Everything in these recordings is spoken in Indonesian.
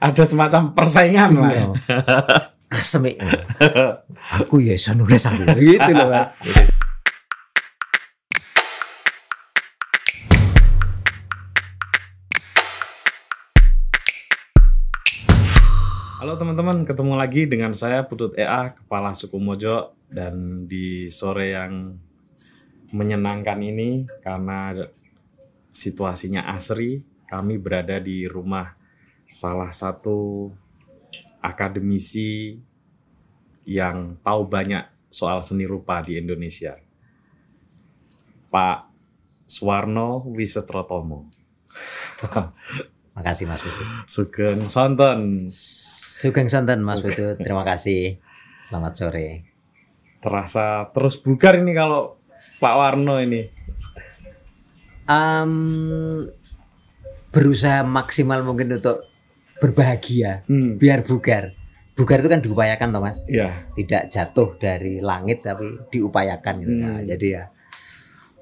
ada semacam persaingan lah. Iya. Asem ya. Aku ya iso nulis aku gitu loh Mas. Halo teman-teman, ketemu lagi dengan saya Putut EA, Kepala Suku Mojo dan di sore yang menyenangkan ini karena situasinya asri, kami berada di rumah salah satu akademisi yang tahu banyak soal seni rupa di Indonesia. Pak Suwarno Wisetrotomo. Makasih Mas Putu. Sugeng Sonten. Sugeng Sonten Mas Putu. Terima kasih. Selamat sore. Terasa terus bugar ini kalau Pak Warno ini. Em, berusaha maksimal mungkin untuk berbahagia Hmm. biar bugar. Bugar itu kan diupayakan toh Mas. Ya, Tidak jatuh dari langit tapi diupayakan gitu. Nah, Hmm. jadi ya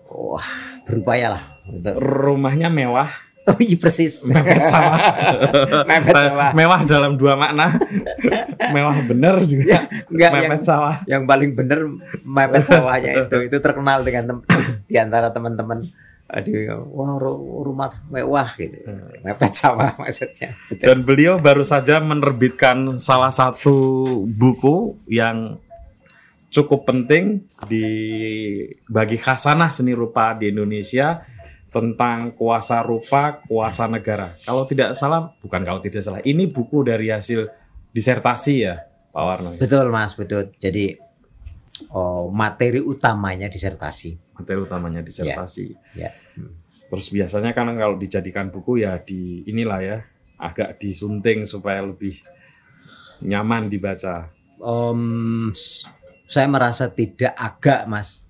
wah, berupayalah untuk rumahnya mewah, Oh iya persis. mepet sawah. Mepet sawah. Mewah dalam dua makna. mewah bener juga. Enggak yang, mepet sawah. yang paling bener mepet sawahnya itu. Itu terkenal dengan tem- di antara teman-teman di wah ru- rumah mewah gitu. Mepet sawah maksudnya. Dan beliau baru saja menerbitkan salah satu buku yang cukup penting di bagi khasanah seni rupa di Indonesia tentang kuasa rupa, kuasa negara. Kalau tidak salah, bukan kalau tidak salah, ini buku dari hasil disertasi ya, Pak Warno. Betul Mas, betul. Jadi oh, materi utamanya disertasi. Materi utamanya disertasi. Ya. Terus biasanya kan kalau dijadikan buku ya di inilah ya, agak disunting supaya lebih nyaman dibaca. Om, s- saya merasa tidak agak Mas.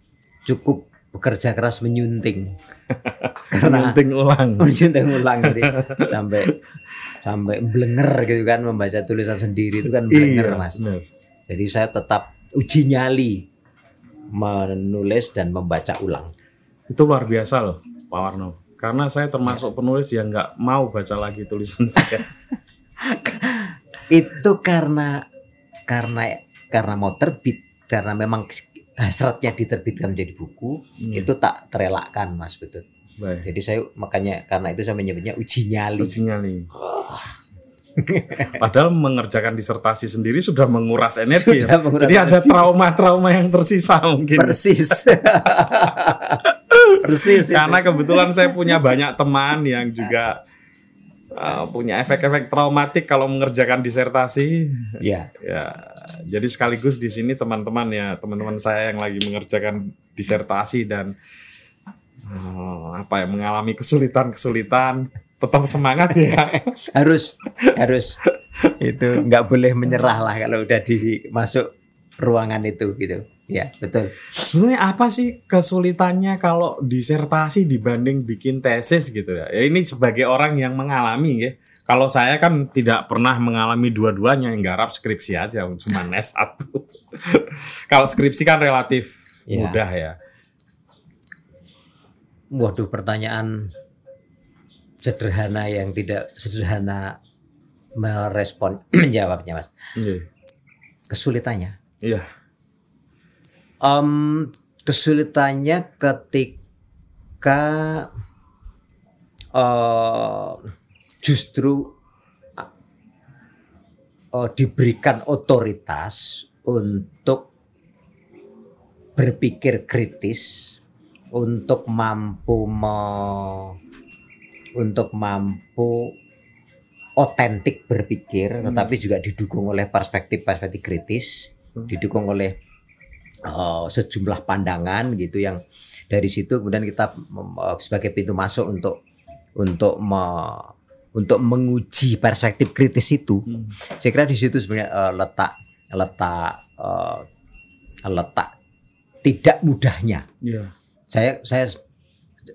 Cukup bekerja keras menyunting. Karena Menyunting ulang. menyunting ulang jadi sampai sampai blenger gitu kan membaca tulisan sendiri itu kan blenger Iya, Mas. bener. Jadi saya tetap uji nyali menulis dan membaca ulang. Itu luar biasa loh, Pak Warno. Karena saya termasuk penulis yang nggak mau baca lagi tulisan saya. Itu karena karena karena mau terbit karena memang hasratnya diterbitkan menjadi buku Iya. itu tak terelakkan Mas betul. Baik. Jadi saya makanya karena itu saya menyebutnya uji nyali. Uji nyali. Padahal mengerjakan disertasi sendiri sudah menguras energi. ya. Sudah menguras Jadi ada energi. trauma-trauma yang tersisa mungkin. Persis. Persis. Karena kebetulan saya punya banyak teman yang juga uh, punya efek-efek traumatik kalau mengerjakan disertasi. ya, Ya, jadi sekaligus di sini teman-teman ya, teman-teman saya yang lagi mengerjakan disertasi dan uh, apa ya mengalami kesulitan-kesulitan, tetap semangat ya. harus harus itu nggak boleh menyerah lah kalau udah di masuk ruangan itu gitu. Ya, betul. Sebenarnya apa sih kesulitannya kalau disertasi dibanding bikin tesis gitu ya? Ya ini sebagai orang yang mengalami ya. Kalau saya kan tidak pernah mengalami dua-duanya, yang garap skripsi aja, cuma S1. kalau skripsi kan relatif Ya. mudah ya. Waduh, pertanyaan sederhana yang tidak sederhana merespon menjawabnya, Mas. Iya. Kesulitannya. Iya. Em, kesulitannya ketika eh, justru eh, diberikan otoritas untuk berpikir kritis, untuk mampu me- untuk mampu otentik berpikir, Hmm. tetapi juga didukung oleh perspektif-perspektif kritis, Hmm. didukung oleh uh, sejumlah pandangan gitu yang dari situ kemudian kita uh, sebagai pintu masuk untuk untuk me- untuk menguji perspektif kritis itu. Hmm. Saya kira di situ sebenarnya uh, letak letak uh, letak tidak mudahnya. Iya. Saya saya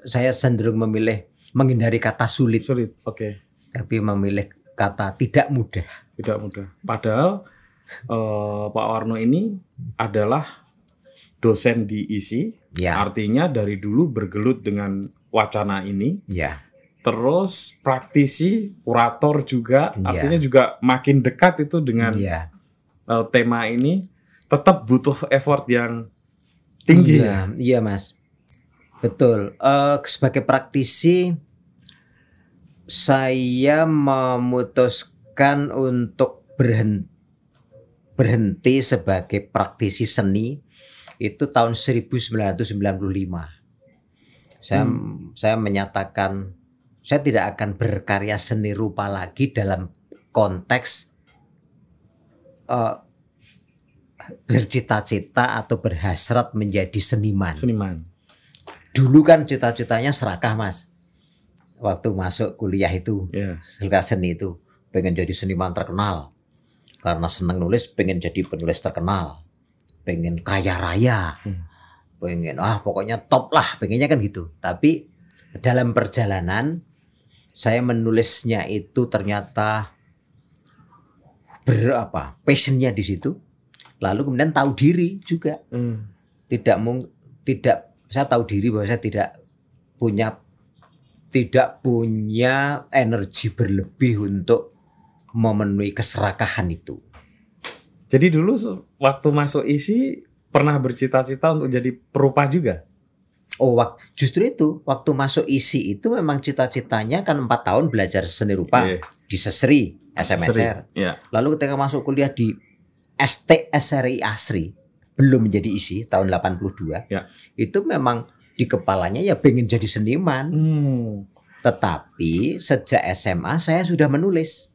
saya cenderung memilih menghindari kata sulit Sulit. Oke. tapi memilih kata tidak mudah. Tidak mudah. Padahal eh, Pak Warno ini adalah dosen di ISI, Ya, artinya dari dulu bergelut dengan wacana ini ya. terus praktisi, kurator juga, Iya. artinya juga makin dekat itu dengan Iya. eh, tema ini, tetap butuh effort yang tinggi ya. Iya, iya Mas. Betul. Eh, sebagai praktisi saya memutuskan untuk berhenti berhenti sebagai praktisi seni itu tahun 1995. Saya saya menyatakan saya tidak akan berkarya seni rupa lagi dalam konteks eh, bercita-cita atau berhasrat menjadi seniman. Seniman. Dulu kan cita-citanya serakah mas. Waktu masuk kuliah itu, Ya. suka seni itu, pengen jadi seniman terkenal. Karena senang nulis, pengen jadi penulis terkenal. Pengen kaya raya. Hmm. Pengen, ah pokoknya top lah, pengennya kan gitu. Tapi dalam perjalanan, saya menulisnya itu ternyata berapa passionnya di situ. Lalu kemudian tahu diri juga Hmm. tidak mung tidak saya tahu diri bahwa saya tidak punya tidak punya energi berlebih untuk memenuhi keserakahan itu. Jadi dulu waktu masuk isi pernah bercita-cita untuk jadi perupa juga. Oh, justru itu waktu masuk isi itu memang cita-citanya kan empat tahun belajar seni rupa Iya. di Sesri SMSR. Ya. Lalu ketika masuk kuliah di STSRI Asri belum menjadi isi tahun 82. Ya. Itu memang di kepalanya ya pengen jadi seniman. Hmm. Tetapi sejak SMA saya sudah menulis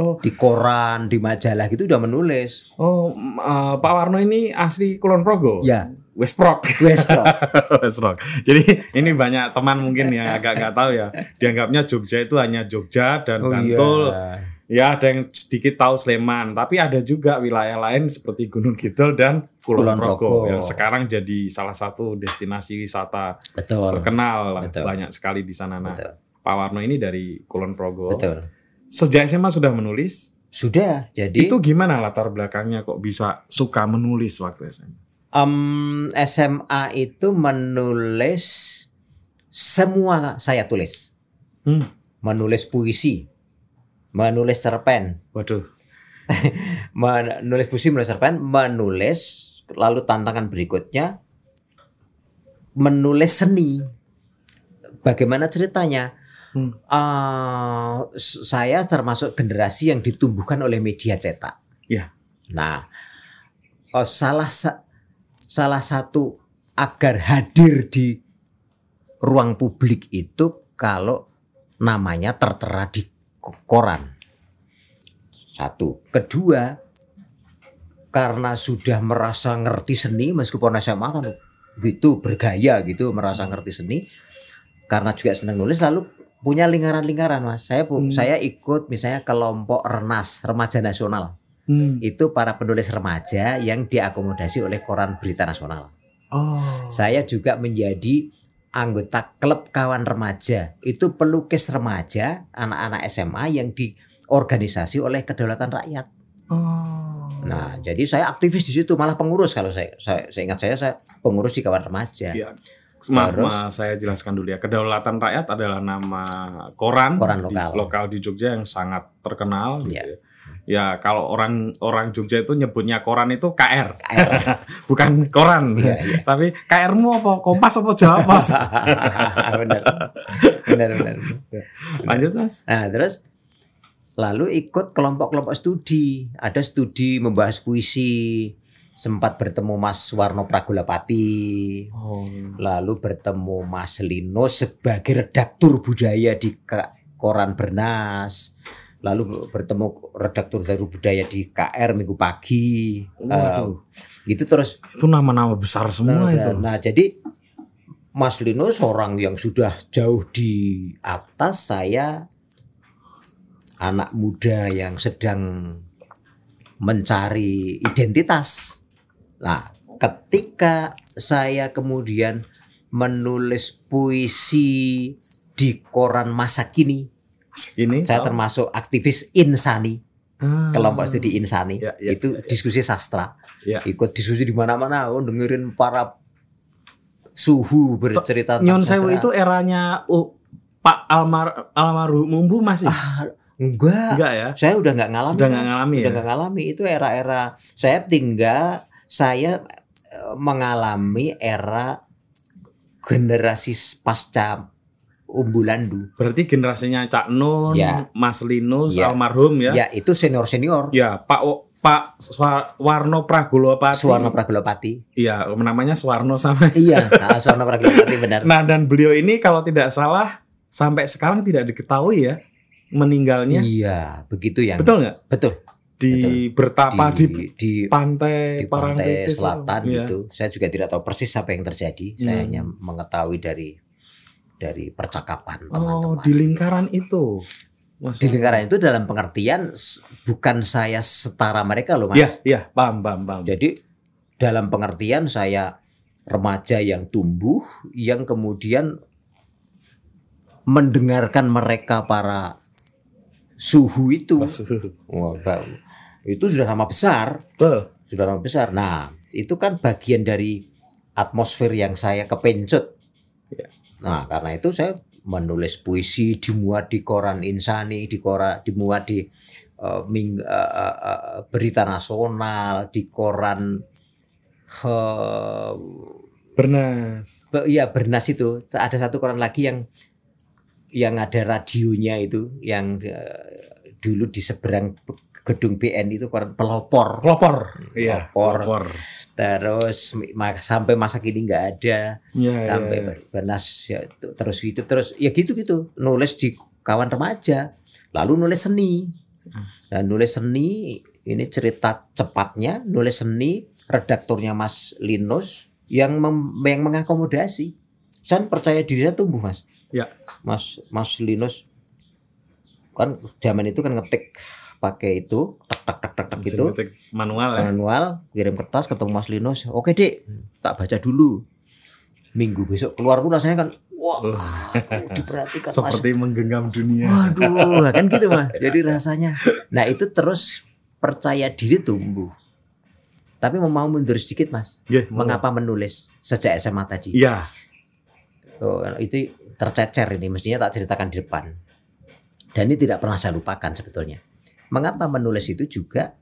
Oh, di koran, di majalah gitu udah menulis. oh, eh, Pak Warno ini asli Kulon Progo. Ya, Westprok. Westro. Westprok. Jadi ini banyak teman mungkin yang agak nggak tahu ya. Dianggapnya Jogja itu hanya Jogja dan Oh Bantul. iya. Ya ada yang sedikit tahu Sleman. Tapi ada juga wilayah lain seperti Gunung Kidul dan Kulon, Kulon Progo yang sekarang jadi salah satu destinasi wisata Betul. terkenal. Betul. banyak sekali di sana. Nah, Betul. Pak Warno ini dari Kulon Progo. Betul. Sejak SMA sudah menulis. Sudah. Jadi Itu gimana latar belakangnya kok bisa suka menulis waktu SMA? em, SMA itu menulis semua saya tulis. Hmm. Menulis puisi, menulis cerpen, Waduh. menulis puisi, menulis cerpen, menulis lalu tantangan berikutnya menulis seni. Bagaimana ceritanya? Hmm. S- saya termasuk generasi yang ditumbuhkan oleh media cetak. Ya. Nah, eh, salah sa- salah satu agar hadir di ruang publik itu kalau namanya tertera di koran. Satu. Kedua, karena sudah merasa ngerti seni meskipun SMA kan gitu bergaya gitu merasa ngerti seni karena juga senang nulis lalu punya lingkaran-lingkaran mas saya Hmm. saya ikut misalnya kelompok Renas remaja nasional Hmm. itu para penulis remaja yang diakomodasi oleh koran berita nasional Oh. saya juga menjadi anggota klub kawan remaja itu pelukis remaja anak-anak SMA yang diorganisasi oleh kedaulatan rakyat Oh. Nah, jadi saya aktivis di situ, malah pengurus kalau saya, saya, saya ingat saya, saya pengurus di kawan remaja, Iya. Maaf, Terus? maaf, saya jelaskan dulu ya. Kedaulatan Rakyat adalah nama koran, Koran di- lokal. lokal di Jogja yang sangat terkenal. Gitu Iya. ya. Ya kalau orang orang Jogja itu nyebutnya koran itu KR, KR. bukan koran. Iya, iya. Tapi KR-mu apa? Kompas apa Jawa Pos? benar, benar, benar. Lanjut mas. Nah, terus lalu ikut kelompok-kelompok studi, ada studi membahas puisi, sempat bertemu Mas Warno Pragulepati, Oh. lalu bertemu Mas Lino sebagai redaktur budaya di koran Bernas. Lalu bertemu redaktur baru budaya di KR Minggu Pagi. Waduh, Eh, gitu terus. itu nama-nama besar semua nah, itu. nah, jadi Mas Lino seorang yang sudah jauh di atas saya anak muda yang sedang mencari identitas. Nah, ketika saya kemudian menulis puisi di koran masa kini, Ini saya termasuk aktivis Insani, Ah. kelompok studi Insani, Ya, ya, itu ya, ya. diskusi sastra, Ya. ikut diskusi di mana-mana, oh, dengerin para suhu bercerita Nyon Sewu itu eranya U- Pak almar almarhum Bu masih? Ah, enggak. Enggak ya? Saya udah nggak ngalami. Sudah nggak ngalami Udah ya? nggak ngalami itu era-era saya tinggal saya eh, mengalami era generasi pasca Umbulandu. Berarti generasinya Cak Nun, Ya. Mas Linus, Ya. almarhum ya? Ya, itu senior-senior. Ya, Pak Wo- Pak Swa- Warno Pragolopati. Suwarno Pragelopati. Iya, namanya Suwarno sama. iya, nah, Suwarno Pragelopati benar. Nah, dan beliau ini kalau tidak salah sampai sekarang tidak diketahui ya meninggalnya. Iya, begitu yang Betul nggak? betul. Di bertapa di, di, di, pantai di pantai selatan Iya. gitu. Saya juga tidak tahu persis apa yang terjadi. Saya Hmm. hanya mengetahui dari dari percakapan Oh, teman-teman. di lingkaran itu. Mas di lingkaran itu dalam pengertian bukan saya setara mereka loh mas. Iya, iya, paham, paham, paham. Jadi dalam pengertian saya remaja yang tumbuh yang kemudian mendengarkan mereka para suhu itu. Wah, itu sudah nama besar, Betul. sudah nama besar. Nah, itu kan bagian dari atmosfer yang saya kepencut. Nah, karena itu saya menulis puisi dimuat di koran Insani, di koran dimuat di eh, ming- eh, eh, eh, berita nasional, di koran eh, Bernas. Be- Iya Bernas itu ada satu koran lagi yang yang ada radionya itu yang eh, dulu di seberang gedung BN itu koran pelopor Pelopor. Iya, Pelopor. pelopor. Terus sampai masa kini nggak ada. Iya, sampai iya. Ber- Bernas ya, terus hidup terus ya gitu gitu. Nulis di kawan remaja lalu nulis seni. Dan nulis seni ini cerita cepatnya nulis seni redakturnya Mas Linus yang mem- yang mengakomodasi. Saya percaya diri saya tumbuh mas. Ya. Mas Mas Linus kan zaman itu kan ngetik pakai itu tak tak tak tak Mesin gitu manual ya. manual kirim kertas ketemu Mas Linus. Oke dek tak baca dulu. Minggu besok keluar tuh rasanya kan wah diperhatikan mas. Seperti menggenggam dunia. waduh kan gitu mas. Jadi rasanya. Nah itu terus percaya diri tumbuh. Tapi mau mau mundur sedikit mas. Iya, mengapa menulis sejak SMA tadi? Iya, Oh, itu tercecer ini mestinya tak ceritakan di depan. Dan ini tidak pernah saya lupakan sebetulnya mengapa menulis itu juga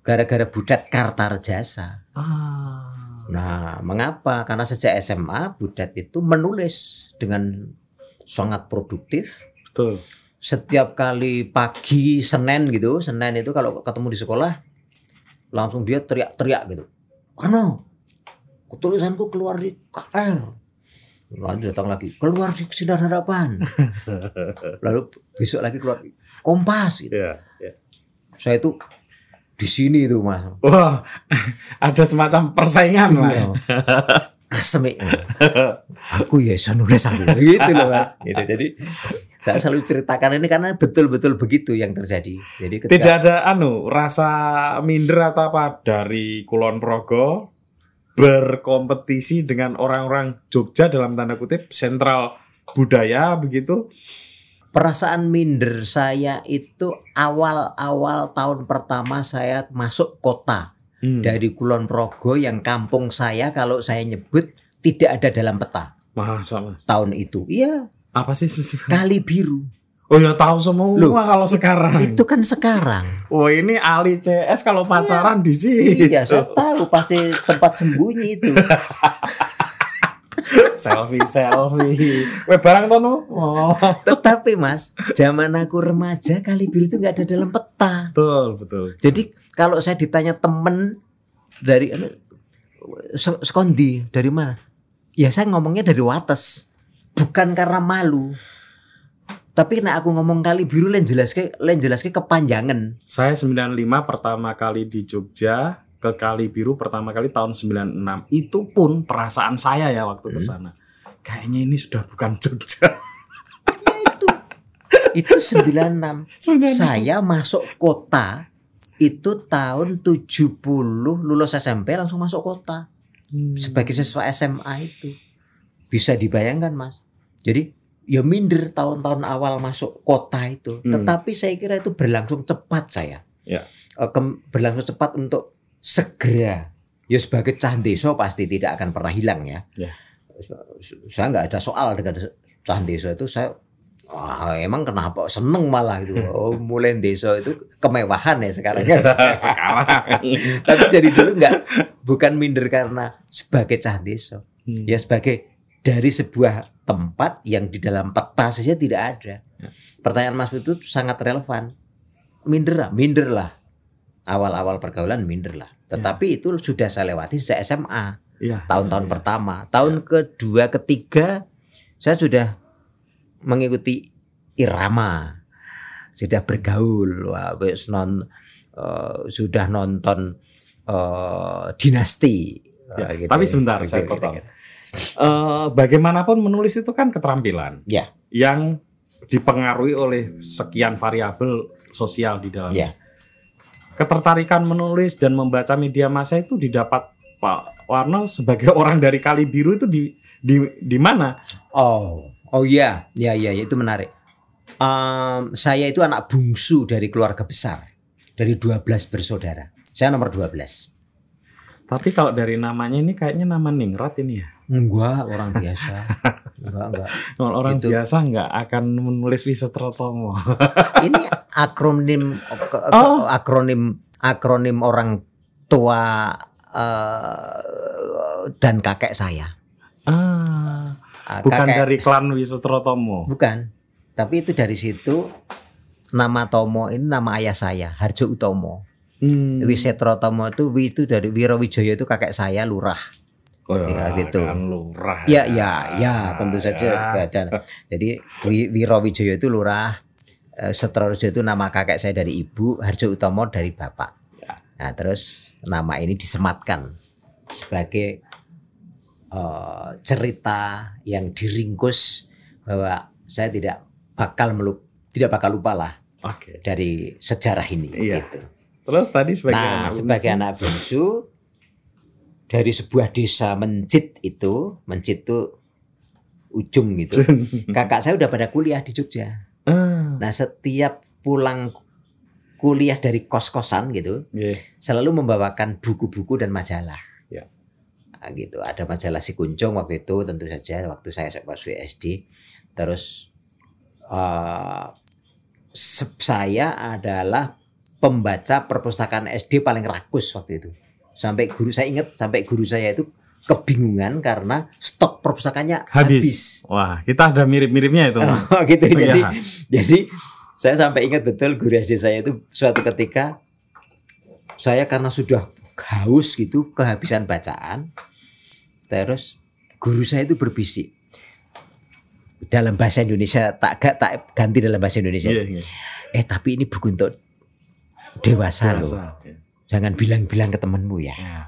gara-gara Budat Kartarjasa Ah. Nah, mengapa? Karena sejak SMA Budat itu menulis dengan sangat produktif. Betul. Setiap kali pagi Senin gitu, Senin itu kalau ketemu di sekolah langsung dia teriak-teriak gitu. Karena tulisanku keluar di KR. Lalu datang lagi keluar di sinar harapan. Lalu besok lagi keluar di Kompas. Gitu. Iya, iya. Saya itu di sini itu mas. Wah, ada semacam persaingan lah. Iya. Asem ya. Aku ya bisa nulis aku gitu loh mas. Gitu. Jadi saya selalu ceritakan ini karena betul-betul begitu yang terjadi. Jadi ketika Tidak ada anu rasa minder atau apa dari Kulon Progo berkompetisi dengan orang-orang Jogja dalam tanda kutip sentral budaya begitu. Perasaan minder saya itu awal-awal tahun pertama saya masuk kota Hmm. dari Kulon Progo yang kampung saya kalau saya nyebut tidak ada dalam peta Masa mas? tahun itu. Iya, Apa sih? Kali Biru. Oh ya tahu semua Loh, kalau sekarang. Itu kan sekarang. Oh ini Ali CS kalau pacaran di sini. Iya, saya tahu pasti tempat sembunyi itu. selfie selfie. Weh barang nu. Oh. Tetapi Mas, zaman aku remaja Kali Biru itu nggak ada dalam peta. Betul betul. Jadi kalau saya ditanya temen dari anu, se- sekondi dari mana? Ya saya ngomongnya dari Wates. Bukan karena malu. Tapi nek aku ngomong kali biru len jelas ke len jelas ke kepanjangan. Saya 95 pertama kali di Jogja ke Kali Biru pertama kali tahun 96. Itu pun perasaan saya ya waktu ke Hmm. sana. Kayaknya ini sudah bukan Jogja. Itu 96. 96. saya masuk kota itu tahun 70 lulus SMP langsung masuk kota Hmm. sebagai siswa SMA itu. Bisa dibayangkan, Mas. Jadi ya minder tahun-tahun awal masuk kota itu. Hmm. Tetapi saya kira itu berlangsung cepat saya. Ya. Eh, berlangsung cepat untuk segera. Ya sebagai cah desa pasti tidak akan pernah hilang ya. Ya. Saya nggak ada soal dengan cah desa itu saya Wah, emang kenapa seneng malah gitu. Oh, mulai desa itu kemewahan ya sekarang ya. Sekarang. Tapi dari dulu enggak bukan minder karena sebagai cah desa. Hmm. Ya sebagai dari sebuah tempat yang di dalam peta saja tidak ada. Ya. Pertanyaan Mas itu sangat relevan. Minder lah, minder lah. Awal-awal pergaulan minder lah. Tetapi itu sudah saya lewati sejak SMA. Iya. tahun-tahun Iya. pertama. Tahun kedua, ketiga saya sudah mengikuti irama, sudah bergaul, wah, wis non eh, sudah nonton eh, dinasti. Ya, Wah, gitu tapi ya. sebentar, Gitu, saya gitu, potong. gitu. Eh, bagaimanapun menulis itu kan keterampilan. Ya. Yang dipengaruhi oleh sekian variabel sosial di dalamnya. Ya. Ketertarikan menulis dan membaca media massa itu didapat Pak Warno sebagai orang dari Kali Biru itu di di di mana? Oh, oh iya, ya, ya, ya, itu menarik. Em, saya itu anak bungsu dari keluarga besar, dari 12 bersaudara. Saya nomor 12. Tapi kalau dari namanya ini kayaknya nama Ningrat ini ya. Enggak, orang biasa. Enggak, enggak. Kalau orang Itu. biasa nggak akan menulis Wisetrotomo. ini akronim Oh. akronim akronim orang tua eh, dan kakek saya. Ah, Ah, bukan kakek- dari klan Wisetrotomo. bukan. Tapi itu dari situ nama Tomo ini nama ayah saya, Harjo Utomo. Hmm. Wisetro Tomo itu Wi itu dari Wirowijaya itu kakek saya lurah. Oh, Ya, gitu. Kan lurah. Ya, ya, ya, tentu saja. Ya. Dan jadi Wi- Wirowijaya itu lurah. Eh, Setrorejo itu nama kakek saya dari ibu, Harjo Utomo dari bapak. Ya. Nah, terus nama ini disematkan sebagai eh, cerita yang diringkus bahwa saya tidak bakal melup, tidak bakal lupa lah Oke. dari sejarah ini. Iya. gitu. Terus tadi sebagai nah, anak sebagai bungsu, anak bungsu dari sebuah desa Mencit itu, Mencit itu ujung gitu. Kakak saya udah pada kuliah di Jogja. Ah, Nah, setiap pulang kuliah dari kos-kosan gitu, iya. selalu membawakan buku-buku dan majalah. Ya. Nah, gitu. Ada majalah Si Kuncung waktu itu tentu saja waktu saya masuk SD. Terus eh, se- saya adalah pembaca perpustakaan SD paling rakus waktu itu. Sampai guru saya ingat sampai guru saya itu kebingungan karena stok perpustakaannya Habis. habis. Wah, kita ada mirip-miripnya itu. Oh, gitu. Oh, Jadi iya. jadi saya sampai ingat betul guru SD saya itu suatu ketika saya karena sudah haus gitu kehabisan bacaan terus guru saya itu berbisik dalam bahasa Indonesia tak gak tak ganti dalam bahasa Indonesia Iya, iya. eh tapi ini buku untuk dewasa loh Biasa. Iya. Jangan bilang-bilang ke temenmu ya Ya.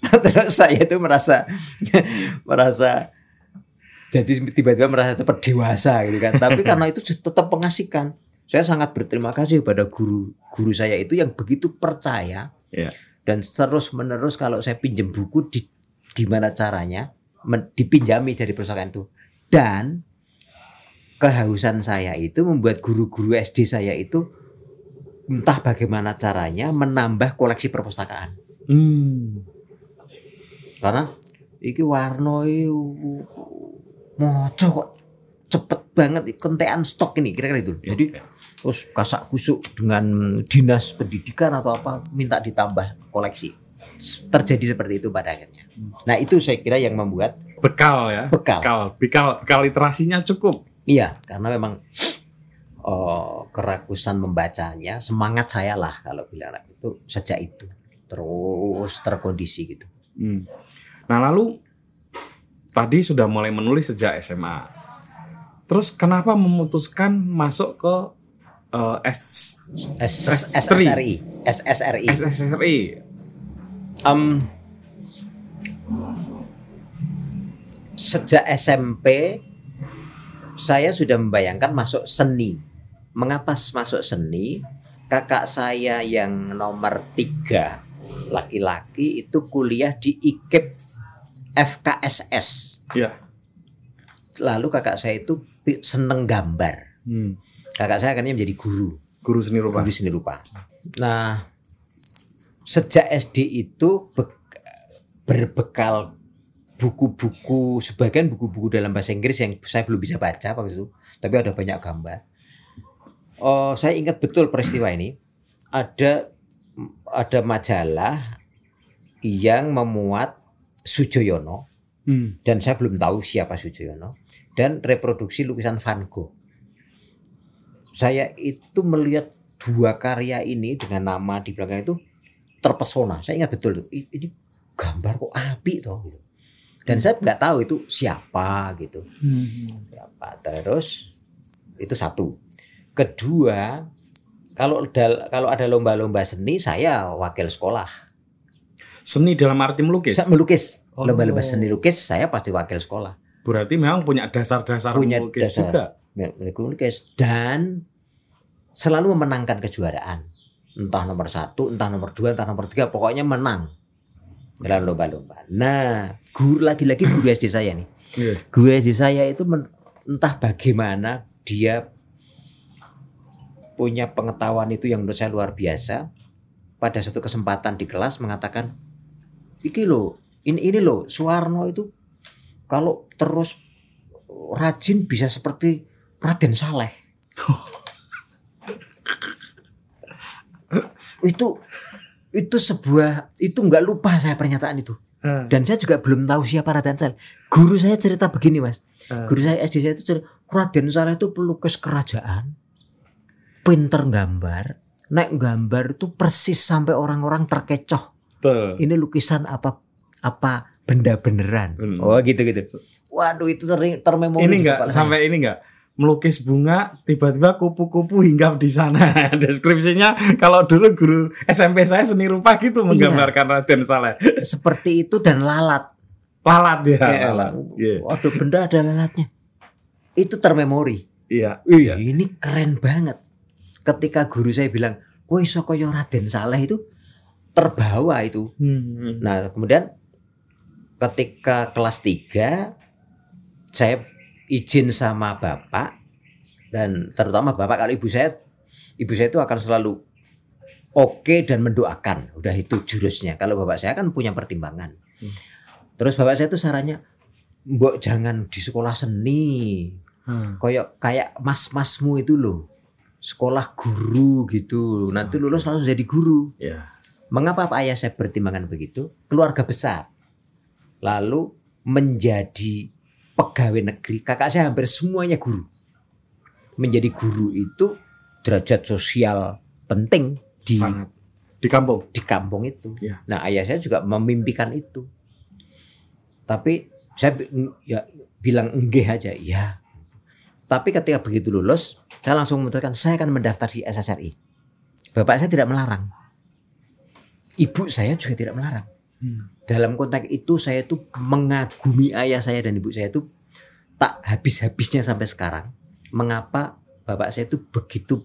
terus saya itu merasa merasa jadi tiba-tiba merasa cepat dewasa gitu kan tapi karena itu tetap mengasihkan saya sangat berterima kasih pada guru guru saya itu yang begitu percaya Iya. dan terus menerus kalau saya pinjam buku di gimana caranya dipinjami dari perpustakaan itu dan kehausan saya itu membuat guru-guru SD saya itu entah bagaimana caranya menambah koleksi perpustakaan Hmm. karena iki warna iki moco kok cepet banget kentean stok ini kira-kira itu jadi Oke. terus kasak kusuk dengan dinas pendidikan atau apa minta ditambah koleksi terjadi seperti itu pada akhirnya nah itu saya kira yang membuat bekal ya. bekal Bekal, bekal, bekal literasinya cukup. iya karena memang oh, kerakusan membacanya semangat saya lah kalau bilang itu sejak itu terus terkondisi gitu Hmm. Nah lalu tadi sudah mulai menulis sejak SMA. Terus kenapa memutuskan masuk ke eh, S S- S3. SSRI SSRI SSRI? Em, sejak SMP saya sudah membayangkan masuk seni. Mengapa masuk seni? Kakak saya yang nomor tiga laki-laki itu kuliah di IKIP FKSS. Ya. Lalu kakak saya itu seneng gambar. Hmm. Kakak saya akhirnya menjadi guru. Guru seni rupa. guru seni rupa. Nah, sejak SD itu be- berbekal buku-buku sebagian buku-buku dalam bahasa Inggris yang saya belum bisa baca waktu itu. tapi ada banyak gambar. Oh, saya ingat betul peristiwa ini. Ada ada majalah yang memuat Sujoyono Hmm. dan saya belum tahu siapa Sujoyono dan reproduksi lukisan Van Gogh. Saya itu melihat dua karya ini dengan nama di belakang itu terpesona. Saya ingat betul "Ih, ini gambar kok api toh gitu. Dan saya nggak tahu itu siapa gitu. Hmm. Siapa terus itu satu. Kedua, kalau dal- kalau ada lomba-lomba seni saya wakil sekolah. Seni dalam arti melukis. Saya melukis. Oh. Lomba-lomba seni lukis saya pasti wakil sekolah. Berarti memang punya dasar-dasar Punya melukis dasar. juga. melukis dan selalu memenangkan kejuaraan entah nomor satu entah nomor dua entah nomor tiga pokoknya menang dalam lomba-lomba nah guru lagi-lagi guru SD saya nih Iya. guru SD saya itu men- entah bagaimana dia punya pengetahuan itu yang menurut saya luar biasa pada satu kesempatan di kelas mengatakan iki lo ini ini lo Suwarno itu kalau terus rajin bisa seperti Raden Saleh. Itu itu sebuah itu nggak lupa saya pernyataan itu. Ah, dan saya juga belum tahu siapa Raden Saleh. Guru saya cerita begini mas. Ah. guru saya SD saya itu cerita Raden Saleh itu pelukis kerajaan pinter gambar naik gambar itu persis sampai orang-orang terkecoh Betul. ini lukisan apa apa benda beneran Hmm. oh gitu gitu waduh itu ter termemori Ini enggak sampai ini enggak melukis bunga tiba-tiba kupu-kupu hinggap di sana. Deskripsinya kalau dulu guru SMP saya seni rupa gitu menggambarkan Raden Saleh. seperti itu dan lalat Lalat ya, Kayak lalat. Iya. waduh benda ada lalatnya itu termemori Iya. Wih, ini keren banget. Ketika guru saya bilang, "Woi, Sokoyo Raden Saleh itu terbawa itu." Hmm. Nah, kemudian ketika kelas 3 saya izin sama bapak dan terutama bapak kalau ibu saya ibu saya itu akan selalu oke dan mendoakan. Udah itu jurusnya. Kalau bapak saya kan punya pertimbangan. Hmm. Terus bapak saya itu sarannya, "Mbok jangan di sekolah seni." Ah. kayak kayak mas-masmu itu loh sekolah guru gitu nanti lulus langsung jadi guru Ya. mengapa pak ayah saya pertimbangan begitu keluarga besar lalu menjadi pegawai negeri kakak saya hampir semuanya guru menjadi guru itu derajat sosial penting di Sangat. Di kampung. di kampung itu. Ya. Nah, ayah saya juga memimpikan itu. Tapi saya ya bilang enggih aja, ya. Tapi ketika begitu lulus, saya langsung memutuskan saya akan mendaftar di SSRI. Bapak saya tidak melarang. Ibu saya juga tidak melarang. Hmm. Dalam konteks itu saya itu mengagumi ayah saya dan ibu saya itu tak habis-habisnya sampai sekarang. Mengapa bapak saya itu begitu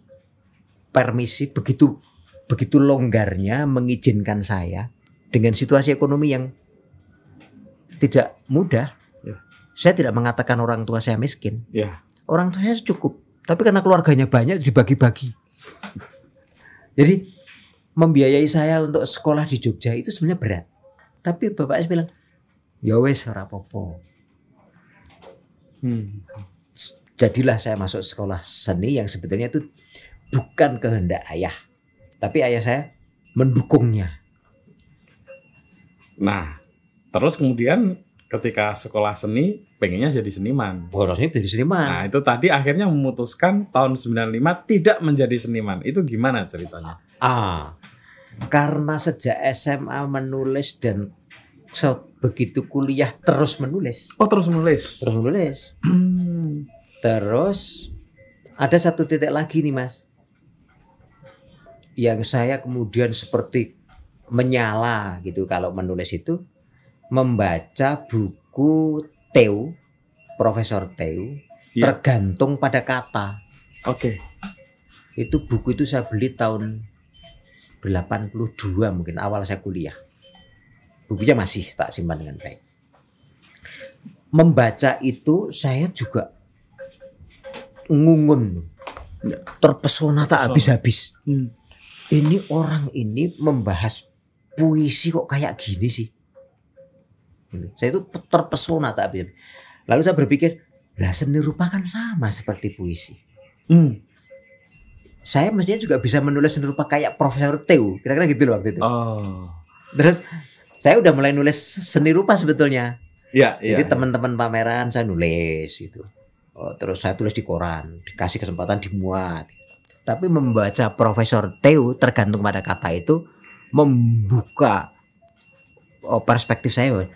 permisi, begitu begitu longgarnya mengizinkan saya dengan situasi ekonomi yang tidak mudah. Ya. Saya tidak mengatakan orang tua saya miskin. Ya. Orang tua saya cukup, tapi karena keluarganya banyak dibagi-bagi. Jadi membiayai saya untuk sekolah di Jogja itu sebenarnya berat. Tapi bapak saya bilang, ya wes ora apa-apa. Hmm. Jadilah saya masuk sekolah seni yang sebetulnya itu bukan kehendak ayah, tapi ayah saya mendukungnya. Nah, terus kemudian ketika sekolah seni pengennya jadi seniman. Borosnya jadi seniman. Nah, itu tadi akhirnya memutuskan tahun 95 tidak menjadi seniman. Itu gimana ceritanya? Ah, karena sejak SMA menulis dan so- begitu kuliah terus menulis, Oh, terus menulis. terus menulis, Hmm. terus ada satu titik lagi nih mas, yang saya kemudian seperti menyala gitu kalau menulis itu membaca buku Teu, Profesor Teu, Iya. tergantung pada kata. Oke. Itu buku itu saya beli tahun 82 mungkin awal saya kuliah. Bukunya masih tak simpan dengan baik. Membaca itu saya juga ngungun. Ya. Terpesona tak habis-habis. Hmm. Ini orang ini membahas puisi kok kayak gini sih. Gitu. Saya itu terpesona habis. Lalu saya berpikir, Lah seni rupa kan sama seperti puisi. Hmm. Saya mestinya juga bisa menulis seni rupa kayak Profesor Teo, kira-kira gitu loh waktu itu. Oh. Terus saya udah mulai nulis seni rupa sebetulnya. Ya, ya. Jadi teman-teman pameran saya nulis gitu. Oh, terus saya tulis di koran, dikasih kesempatan dimuat. Tapi membaca Profesor Teo tergantung pada kata itu membuka oh, perspektif saya.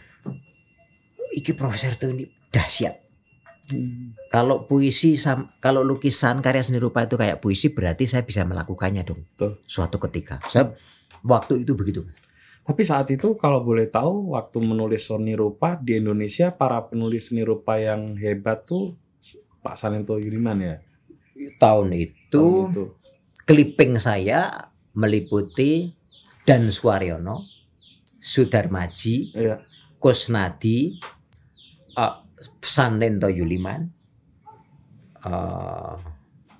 Iki Profesor Teo ini dahsyat. Hmm. Kalau puisi, kalau lukisan karya seni rupa itu kayak puisi berarti saya bisa melakukannya dong. Betul. Suatu ketika. Saya waktu itu begitu. Tapi saat itu kalau boleh tahu waktu menulis seni rupa di Indonesia para penulis seni rupa yang hebat tuh Pak Sanento Giriman ya. Tahun itu Tahun itu. clipping saya meliputi Dan Suwaryono, Sudarmaji, Iya. Kusnadi, uh, Yuliman, uh,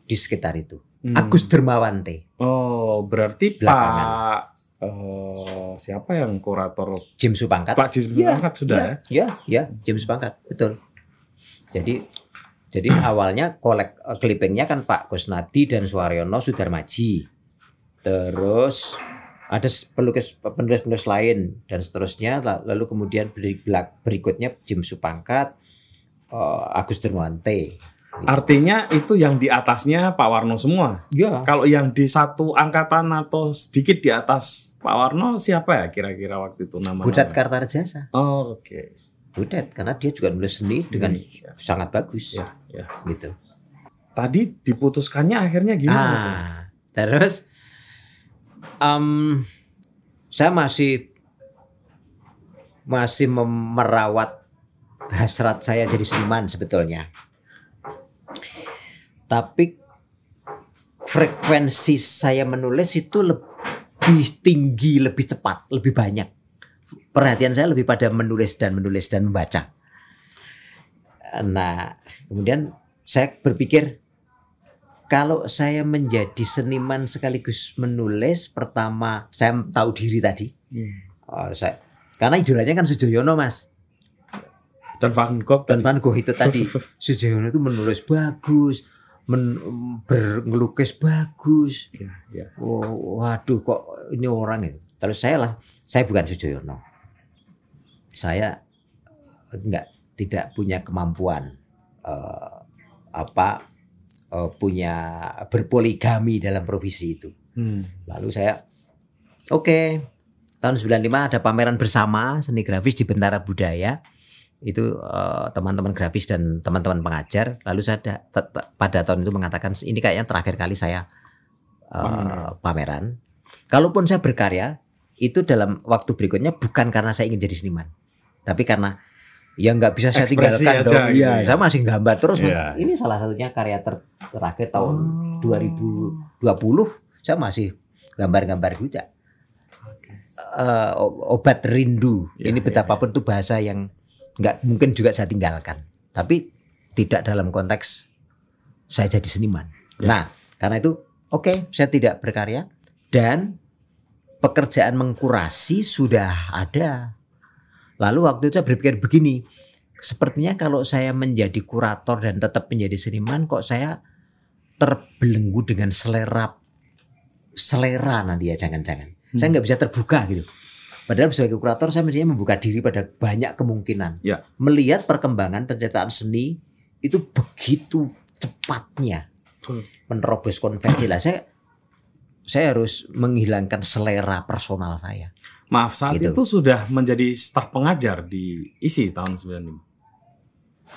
di sekitar itu. Hmm. Agus Dermawante, Oh, berarti Belakangan. Pak eh, siapa yang kurator Jim Supangkat. Pak Jis Iya, Angkat sudah ya? Ya, ya, James Pangkat, betul. Jadi jadi awalnya kolek eh, clippingnya kan Pak Kusnadi dan Suwaryono Sudarmaji. Terus ada pelukis penulis-penulis lain dan seterusnya La- lalu kemudian berikutnya Jim Supangkat eh, Agus Dermawante. Artinya itu yang di atasnya Pak Warno semua. Ya, Kalau yang di satu angkatan atau sedikit di atas Pak Warno siapa ya kira-kira waktu itu nama Budat Kartarjasa. Oh, oke. Budat karena dia juga nulis seni dengan Iya. sangat bagus Ya, ya. gitu. Tadi diputuskannya akhirnya gimana? Ah, terus em, saya masih masih merawat hasrat saya jadi seniman sebetulnya. Tapi frekuensi saya menulis itu lebih tinggi, lebih cepat, lebih banyak. Perhatian saya lebih pada menulis dan menulis dan membaca. Nah, kemudian saya berpikir kalau saya menjadi seniman sekaligus menulis, pertama saya tahu diri tadi. Hmm. Oh, saya karena idolanya kan Sujoyono mas Dan Van Gogh dan Van Gogh itu tadi. Sujoyono itu menulis bagus, men, berngelukis bagus. ya, ya. Oh, waduh kok ini orang ini. Terus saya lah, saya bukan Sujoyono. Saya enggak tidak punya kemampuan eh, apa eh, punya berpoligami dalam profesi itu. Hmm. Lalu saya oke tahun 95 ada pameran bersama seni grafis di Bentara Budaya itu eh, teman-teman grafis dan teman-teman pengajar lalu saya ada- te- te- pada tahun itu mengatakan ini kayaknya terakhir kali saya eh, Pameran. pameran kalaupun saya berkarya itu dalam waktu berikutnya bukan karena saya ingin jadi seniman tapi karena ya nggak bisa saya Ekspresi tinggalkan aja dong gitu iya ya. saya masih gambar terus. Iya. ini salah satunya karya ter- terakhir tahun Oh. 2020 saya masih gambar-gambar juga. Eh, o- obat rindu. Ya, Ini ya, betapapun itu bahasa yang nggak mungkin juga saya tinggalkan. Tapi tidak dalam konteks saya jadi seniman. Ya. Nah, karena itu oke, saya tidak berkarya dan pekerjaan mengkurasi sudah ada. Lalu waktu itu saya berpikir begini, sepertinya kalau saya menjadi kurator dan tetap menjadi seniman kok saya terbelenggu dengan selera selera nanti ya jangan-jangan. Saya Hmm. nggak bisa terbuka gitu. Padahal sebagai kurator saya mestinya membuka diri pada banyak kemungkinan. Ya. Melihat perkembangan penciptaan seni itu begitu cepatnya Betul. menerobos konvensi lah. Saya saya harus menghilangkan selera personal saya. Maaf, saat Gitu. itu sudah menjadi staf pengajar di ISI tahun 95.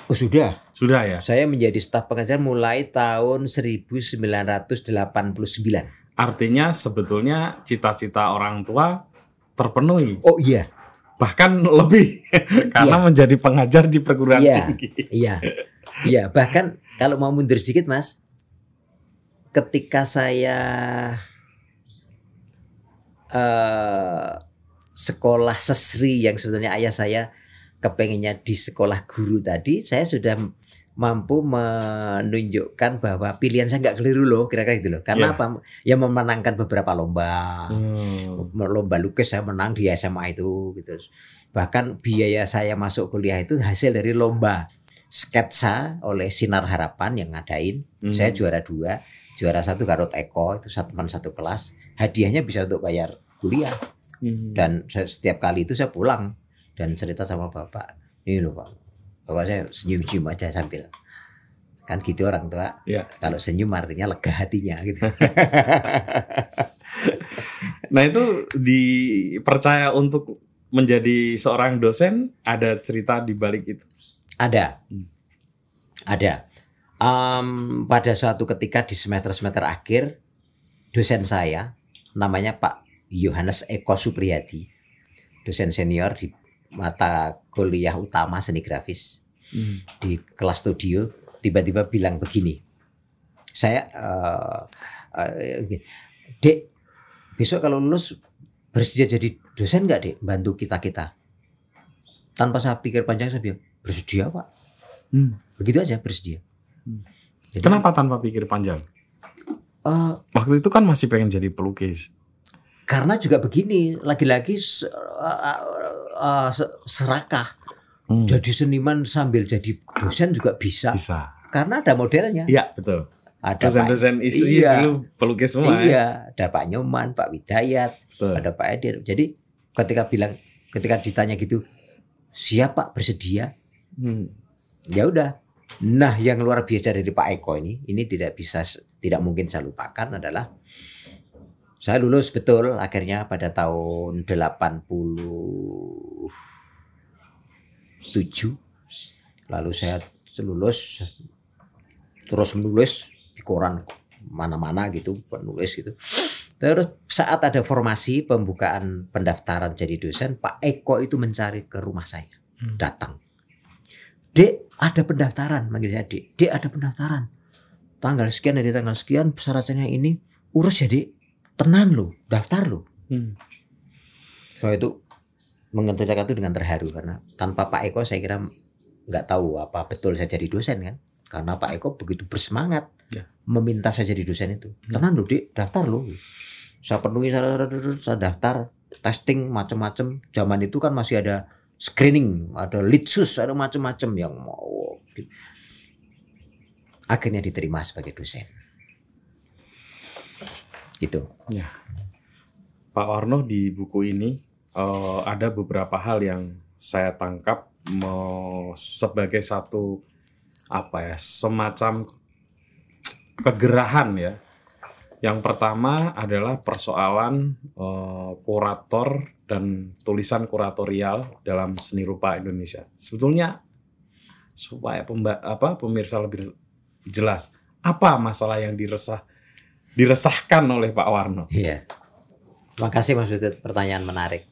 Oh sudah, Sudah ya. saya menjadi staf pengajar mulai tahun 1989. Artinya sebetulnya cita-cita orang tua terpenuhi, Oh iya, bahkan lebih karena menjadi pengajar di perguruan Iya. tinggi. Iya, iya. Bahkan kalau mau mundur sedikit, Mas, ketika saya eh sekolah sesri yang sebetulnya ayah saya kepengennya di sekolah guru tadi, saya sudah mampu menunjukkan bahwa pilihan saya nggak keliru loh, kira-kira gitu loh. Karena Iya. apa? Ya memenangkan beberapa lomba Hmm. lomba lukis saya menang di SMA itu gitu. Bahkan biaya saya masuk kuliah itu hasil dari lomba sketsa oleh Sinar Harapan yang ngadain. Hmm. Saya juara dua, juara satu Garut Eko itu satu teman satu kelas. Hadiahnya bisa untuk bayar kuliah. Hmm. Dan saya- setiap kali itu saya pulang dan cerita sama bapak, ini loh pak, bapak saya senyum-senyum aja sambil kan gitu orang tua. Ya. Kalau senyum artinya lega hatinya gitu. Nah itu dipercaya untuk menjadi seorang dosen ada cerita di balik itu. Ada, Hmm. ada. Em, pada suatu ketika di semester-semester akhir, dosen saya namanya Pak Yohanes Eko Supriyadi, dosen senior di mata kuliah utama seni grafis di kelas studio, tiba-tiba bilang begini, saya, eh, eh, dek, besok kalau lulus bersedia jadi dosen nggak dek, bantu kita kita. Tanpa saya pikir panjang saya bilang bersedia pak. Hmm. Begitu aja bersedia. Hmm. Jadi, Kenapa tanpa pikir panjang? eh, Waktu itu kan masih pengen jadi pelukis. Karena juga begini, lagi-lagi eh, eh, eh, se- serakah. Hmm. Jadi seniman sambil jadi dosen juga bisa. Bisa. Karena ada modelnya. Iya betul. Ada Pak, Dosen-dosen istri Iya. dulu pelukis semua. ya. iya, ada Pak Nyoman, Pak Widayat, Betul. ada Pak Edir. Jadi ketika bilang, ketika ditanya gitu, siap Pak bersedia? Hmm. Ya udah. Nah, yang luar biasa dari Pak Eko ini, ini tidak bisa, tidak mungkin saya lupakan adalah saya lulus betul akhirnya pada tahun 87. Lalu saya lulus terus menulis di koran mana-mana gitu, penulis gitu. Terus saat ada formasi pembukaan pendaftaran jadi dosen, Pak Eko itu mencari ke rumah saya, Hmm. datang. Dek, ada pendaftaran, manggil saya Dek. Dek, ada pendaftaran. Tanggal sekian dari tanggal sekian syaratnya ini urus ya Dek. Tenan lo, daftar lo. Hmm. Saya itu mengerjakan itu dengan terharu karena tanpa Pak Eko saya kira nggak tahu apa betul saya jadi dosen kan. Karena Pak Eko begitu bersemangat Ya. meminta saya jadi dosen itu. Hmm. Tenan lo Dek, daftar lo. Saya penuhi saya, saya daftar testing macam-macam. Zaman itu kan masih ada screening, ada litsus, ada macam-macam yang mau akhirnya diterima sebagai dosen. Gitu. Pak Warno di buku ini eh, ada beberapa hal yang saya tangkap mau sebagai satu apa ya semacam kegerahan ya. Yang pertama adalah persoalan eh, kurator dan tulisan kuratorial dalam seni rupa Indonesia. Sebetulnya supaya pemba- apa pemirsa lebih jelas apa masalah yang diresah diresahkan oleh Pak Warno. Iya. Makasih Mas Utut, pertanyaan menarik.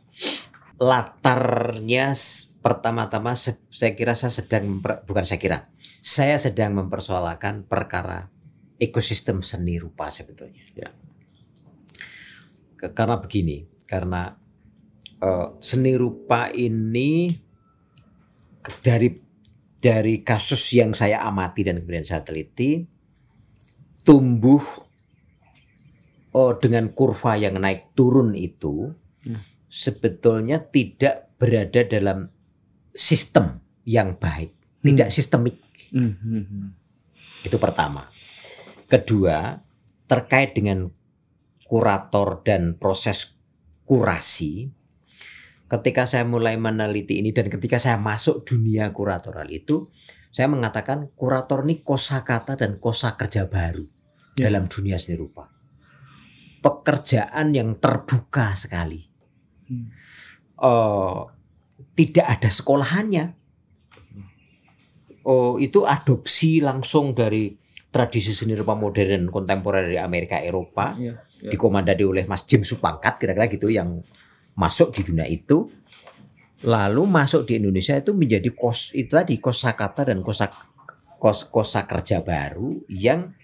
Latarnya pertama-tama saya kira saya sedang bukan saya kira. Saya sedang mempersoalkan perkara ekosistem seni rupa sebetulnya. Ya. Karena begini, karena eh, seni rupa ini dari dari kasus yang saya amati dan kemudian saya teliti tumbuh oh dengan kurva yang naik turun itu Hmm. sebetulnya tidak berada dalam sistem yang baik, tidak sistemik. Hmm. Itu pertama. Kedua, terkait dengan kurator dan proses kurasi, ketika saya mulai meneliti ini dan ketika saya masuk dunia kuratoral itu, saya mengatakan kurator ini kosakata dan kosa kerja baru Ya. dalam dunia seni rupa. Pekerjaan yang terbuka sekali. Hmm. Eh, tidak ada sekolahannya. Oh, itu adopsi langsung dari tradisi seni rupa modern kontemporer dari Amerika Eropa Iya, iya. dikomandai oleh Mas Jim Supangkat kira-kira gitu yang masuk di dunia itu lalu masuk di Indonesia itu menjadi kos itu tadi kosakata dan kosa kos kosa kerja baru yang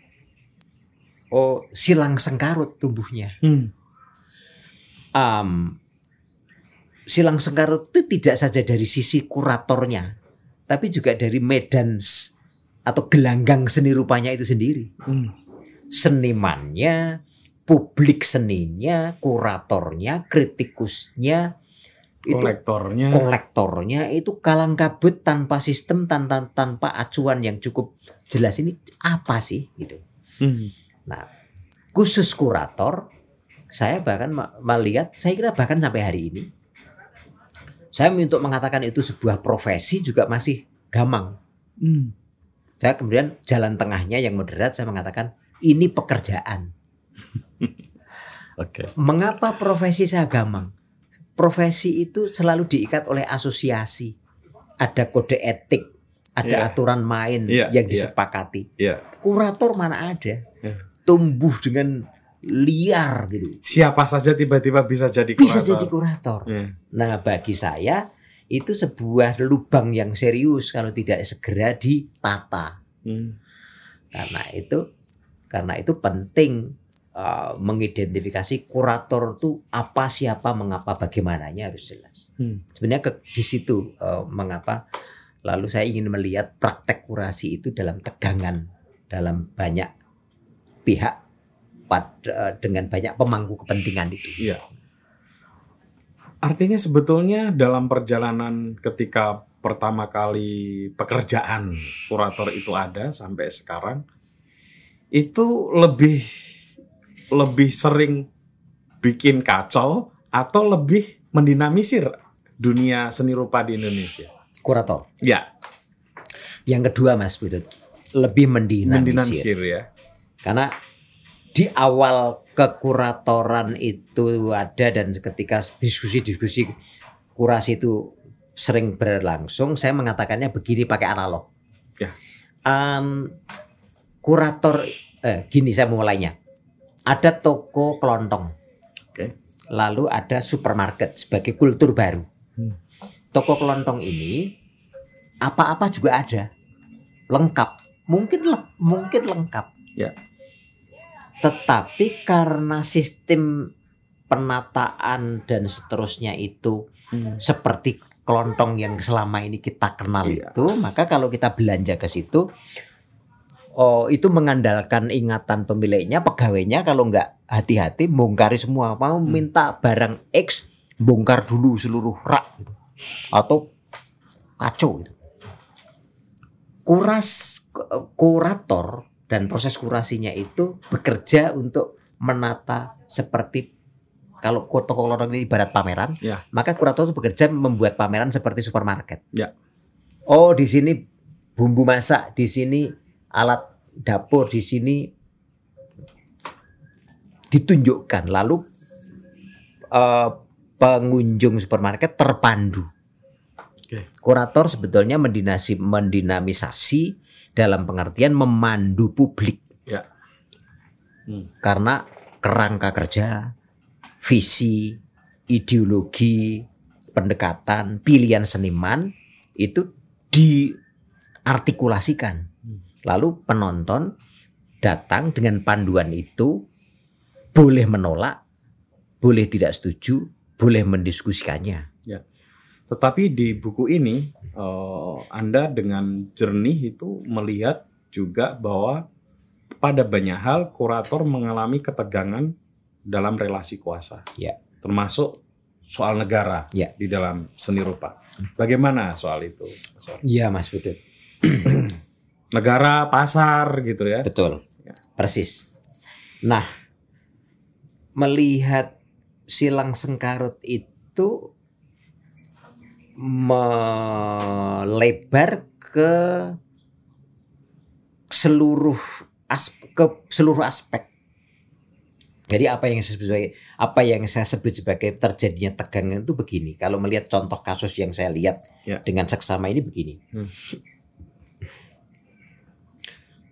oh silang sengkarut tumbuhnya Hmm. Am, silang sengkarut itu tidak saja dari sisi kuratornya tapi juga dari medan atau gelanggang seni rupanya itu sendiri Hmm. senimannya, publik seninya, kuratornya, kritikusnya, itu kolektornya kolektornya itu kalang kabut tanpa sistem tanpa tanpa acuan yang cukup jelas ini apa sih gitu. Hmm. Khusus kurator saya bahkan melihat saya kira bahkan sampai hari ini saya untuk mengatakan itu sebuah profesi juga masih gamang. Hmm. Saya kemudian jalan tengahnya yang moderat saya mengatakan ini pekerjaan. Oke. Mengapa profesi saya gamang? Profesi itu selalu diikat oleh asosiasi. Ada kode etik, ada Iya. aturan main Iya, yang iya. disepakati. Iya. Kurator mana ada? Iya. Tumbuh dengan liar gitu. Siapa saja tiba-tiba bisa jadi Bisa kurator. jadi kurator. Iya. Nah, bagi saya itu sebuah lubang yang serius kalau tidak segera ditata. Hmm. Karena itu karena itu penting uh, mengidentifikasi kurator itu apa, siapa, mengapa, bagaimananya harus jelas. Hmm. Sebenarnya ke, di situ uh, mengapa lalu saya ingin melihat praktek kurasi itu dalam tegangan dalam banyak pihak pada dengan banyak pemangku kepentingan itu. Iya. Artinya sebetulnya dalam perjalanan ketika pertama kali pekerjaan kurator itu ada sampai sekarang itu lebih lebih sering bikin kacau atau lebih mendinamisir dunia seni rupa di Indonesia. Kurator. Ya, Yang kedua Mas Budut, lebih mendinamisir. mendinamisir ya. Karena di awal kekuratoran itu ada dan ketika diskusi-diskusi kurasi itu sering berlangsung, saya mengatakannya begini pakai analog. Ya. Em, kurator, eh, gini saya mulainya. Ada toko kelontong. Oke. Lalu ada supermarket sebagai kultur baru. Hmm. Toko kelontong ini apa-apa juga ada, lengkap. Mungkin le- mungkin lengkap. Ya. Tetapi karena sistem penataan dan seterusnya itu Hmm. seperti kelontong yang selama ini kita kenal Iya. itu, maka kalau kita belanja ke situ, oh itu mengandalkan ingatan pemiliknya, pegawainya kalau nggak hati-hati bongkari semua, mau Hmm. minta barang X, bongkar dulu seluruh rak gitu. atau kacau. Gitu. Kuras kurator dan proses kurasinya itu bekerja untuk menata seperti kalau toko kelontong ini ibarat pameran, Ya. maka kurator itu bekerja membuat pameran seperti supermarket. Ya. Oh, di sini bumbu masak, di sini alat dapur, di sini ditunjukkan. Lalu eh, pengunjung supermarket terpandu. Oke. Kurator sebetulnya mendinasi, mendinamisasi dalam pengertian memandu publik. Ya. Hmm. Karena kerangka kerja, visi, ideologi, pendekatan, pilihan seniman itu diartikulasikan. Hmm. Lalu penonton datang dengan panduan itu boleh menolak, boleh tidak setuju, boleh mendiskusikannya. Tetapi di buku ini eh, Anda dengan jernih itu melihat juga bahwa pada banyak hal kurator mengalami ketegangan dalam relasi kuasa. Ya. Termasuk soal negara Ya. di dalam seni rupa. Bagaimana soal itu? Iya, Mas Budut. negara, pasar gitu ya. Betul. Ya. Persis. Nah, melihat silang sengkarut itu melebar ke seluruh as ke seluruh aspek. Jadi apa yang saya sebut sebagai apa yang saya sebut sebagai terjadinya tegangan itu begini. Kalau melihat contoh kasus yang saya lihat Ya. dengan seksama ini begini. Hmm.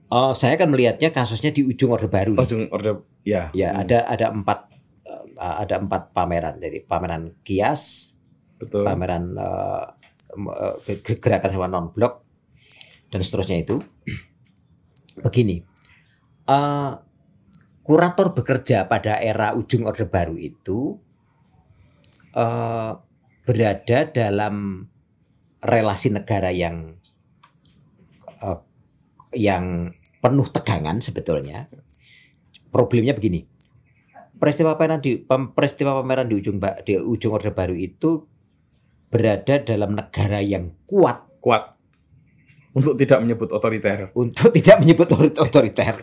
Oh, saya akan melihatnya kasusnya di ujung Orde Baru. Jeng- orde ya. Ya, Hmm, ada ada empat eh, ada empat pameran. Jadi pameran kias, betul. pameran ge- gerakan hewan non blok dan seterusnya itu. Begini, eh, kurator bekerja pada era ujung Orde Baru itu eh, berada dalam relasi negara yang eh, yang penuh tegangan sebetulnya. Problemnya begini, peristiwa pameran di peristiwa pameran di ujung di ujung Orde Baru itu berada dalam negara yang kuat Kuat untuk tidak menyebut otoriter. untuk tidak menyebut otor- otoriter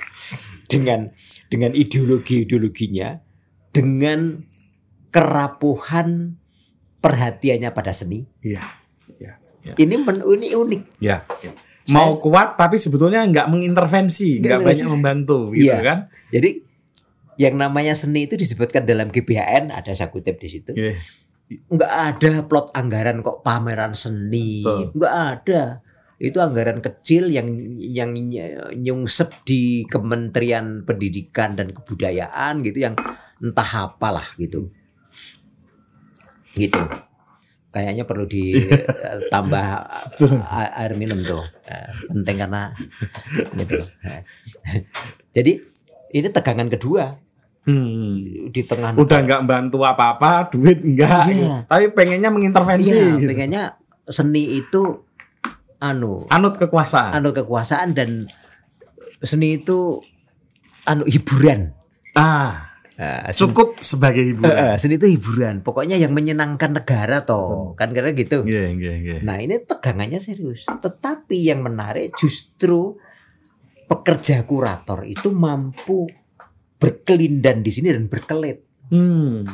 dengan dengan ideologi-ideologinya dengan kerapuhan perhatiannya pada seni Iya. ini men- ini unik Ya. Mau Saya- kuat tapi sebetulnya nggak mengintervensi, Nggak banyak membantu, gitu Iya. kan? jadi yang namanya seni itu disebutkan dalam GBHN ada saya kutip di situ Iya. Nggak ada plot anggaran kok pameran seni. Betul. nggak ada. Itu anggaran kecil yang yang nyungsep di Kementerian Pendidikan dan Kebudayaan gitu yang entah apalah gitu. Gitu. Kayaknya perlu ditambah air minum tuh. Eh, penting karena gitu. Eh. jadi ini tegangan kedua Hmm. di tengah Udah nggak bantu apa-apa, duit enggak, Iya. tapi pengennya mengintervensi. Iya, gitu. pengennya seni itu anu Anut kekuasaan. anu kekuasaan dan seni itu anu hiburan. ah, Nah, seni, cukup sebagai hiburan. eh, seni itu hiburan. Pokoknya yang menyenangkan negara toh. Kan karena gitu. Iya, iya, iya. Nah, ini tegangannya serius. Tetapi yang menarik justru pekerja kurator itu mampu berkelindan di sini dan berkelit. Hmm.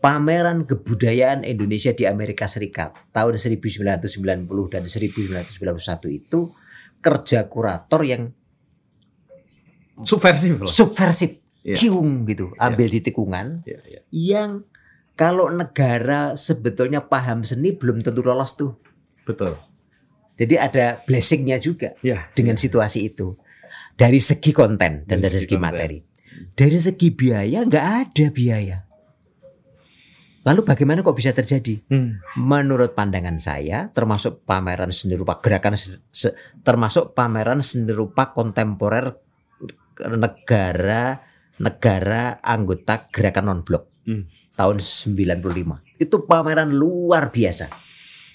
Pameran Kebudayaan Indonesia di Amerika Serikat tahun 1990 dan 1991 itu kerja kurator yang Subversif loh. subversif, Iya. cium gitu, ambil di tikungan Iya, iya. yang kalau negara sebetulnya paham seni belum tentu lolos tuh. Betul. Jadi ada blessingnya juga Iya. dengan situasi itu dari segi konten dan Dari dari, segi segi konten. materi. Dari segi biaya nggak ada biaya. Lalu bagaimana kok bisa terjadi? Hmm. Menurut pandangan saya, termasuk pameran seni rupa gerakan se- se- termasuk pameran seni rupa kontemporer negara negara anggota gerakan non blok Hmm. tahun 95. Itu pameran luar biasa.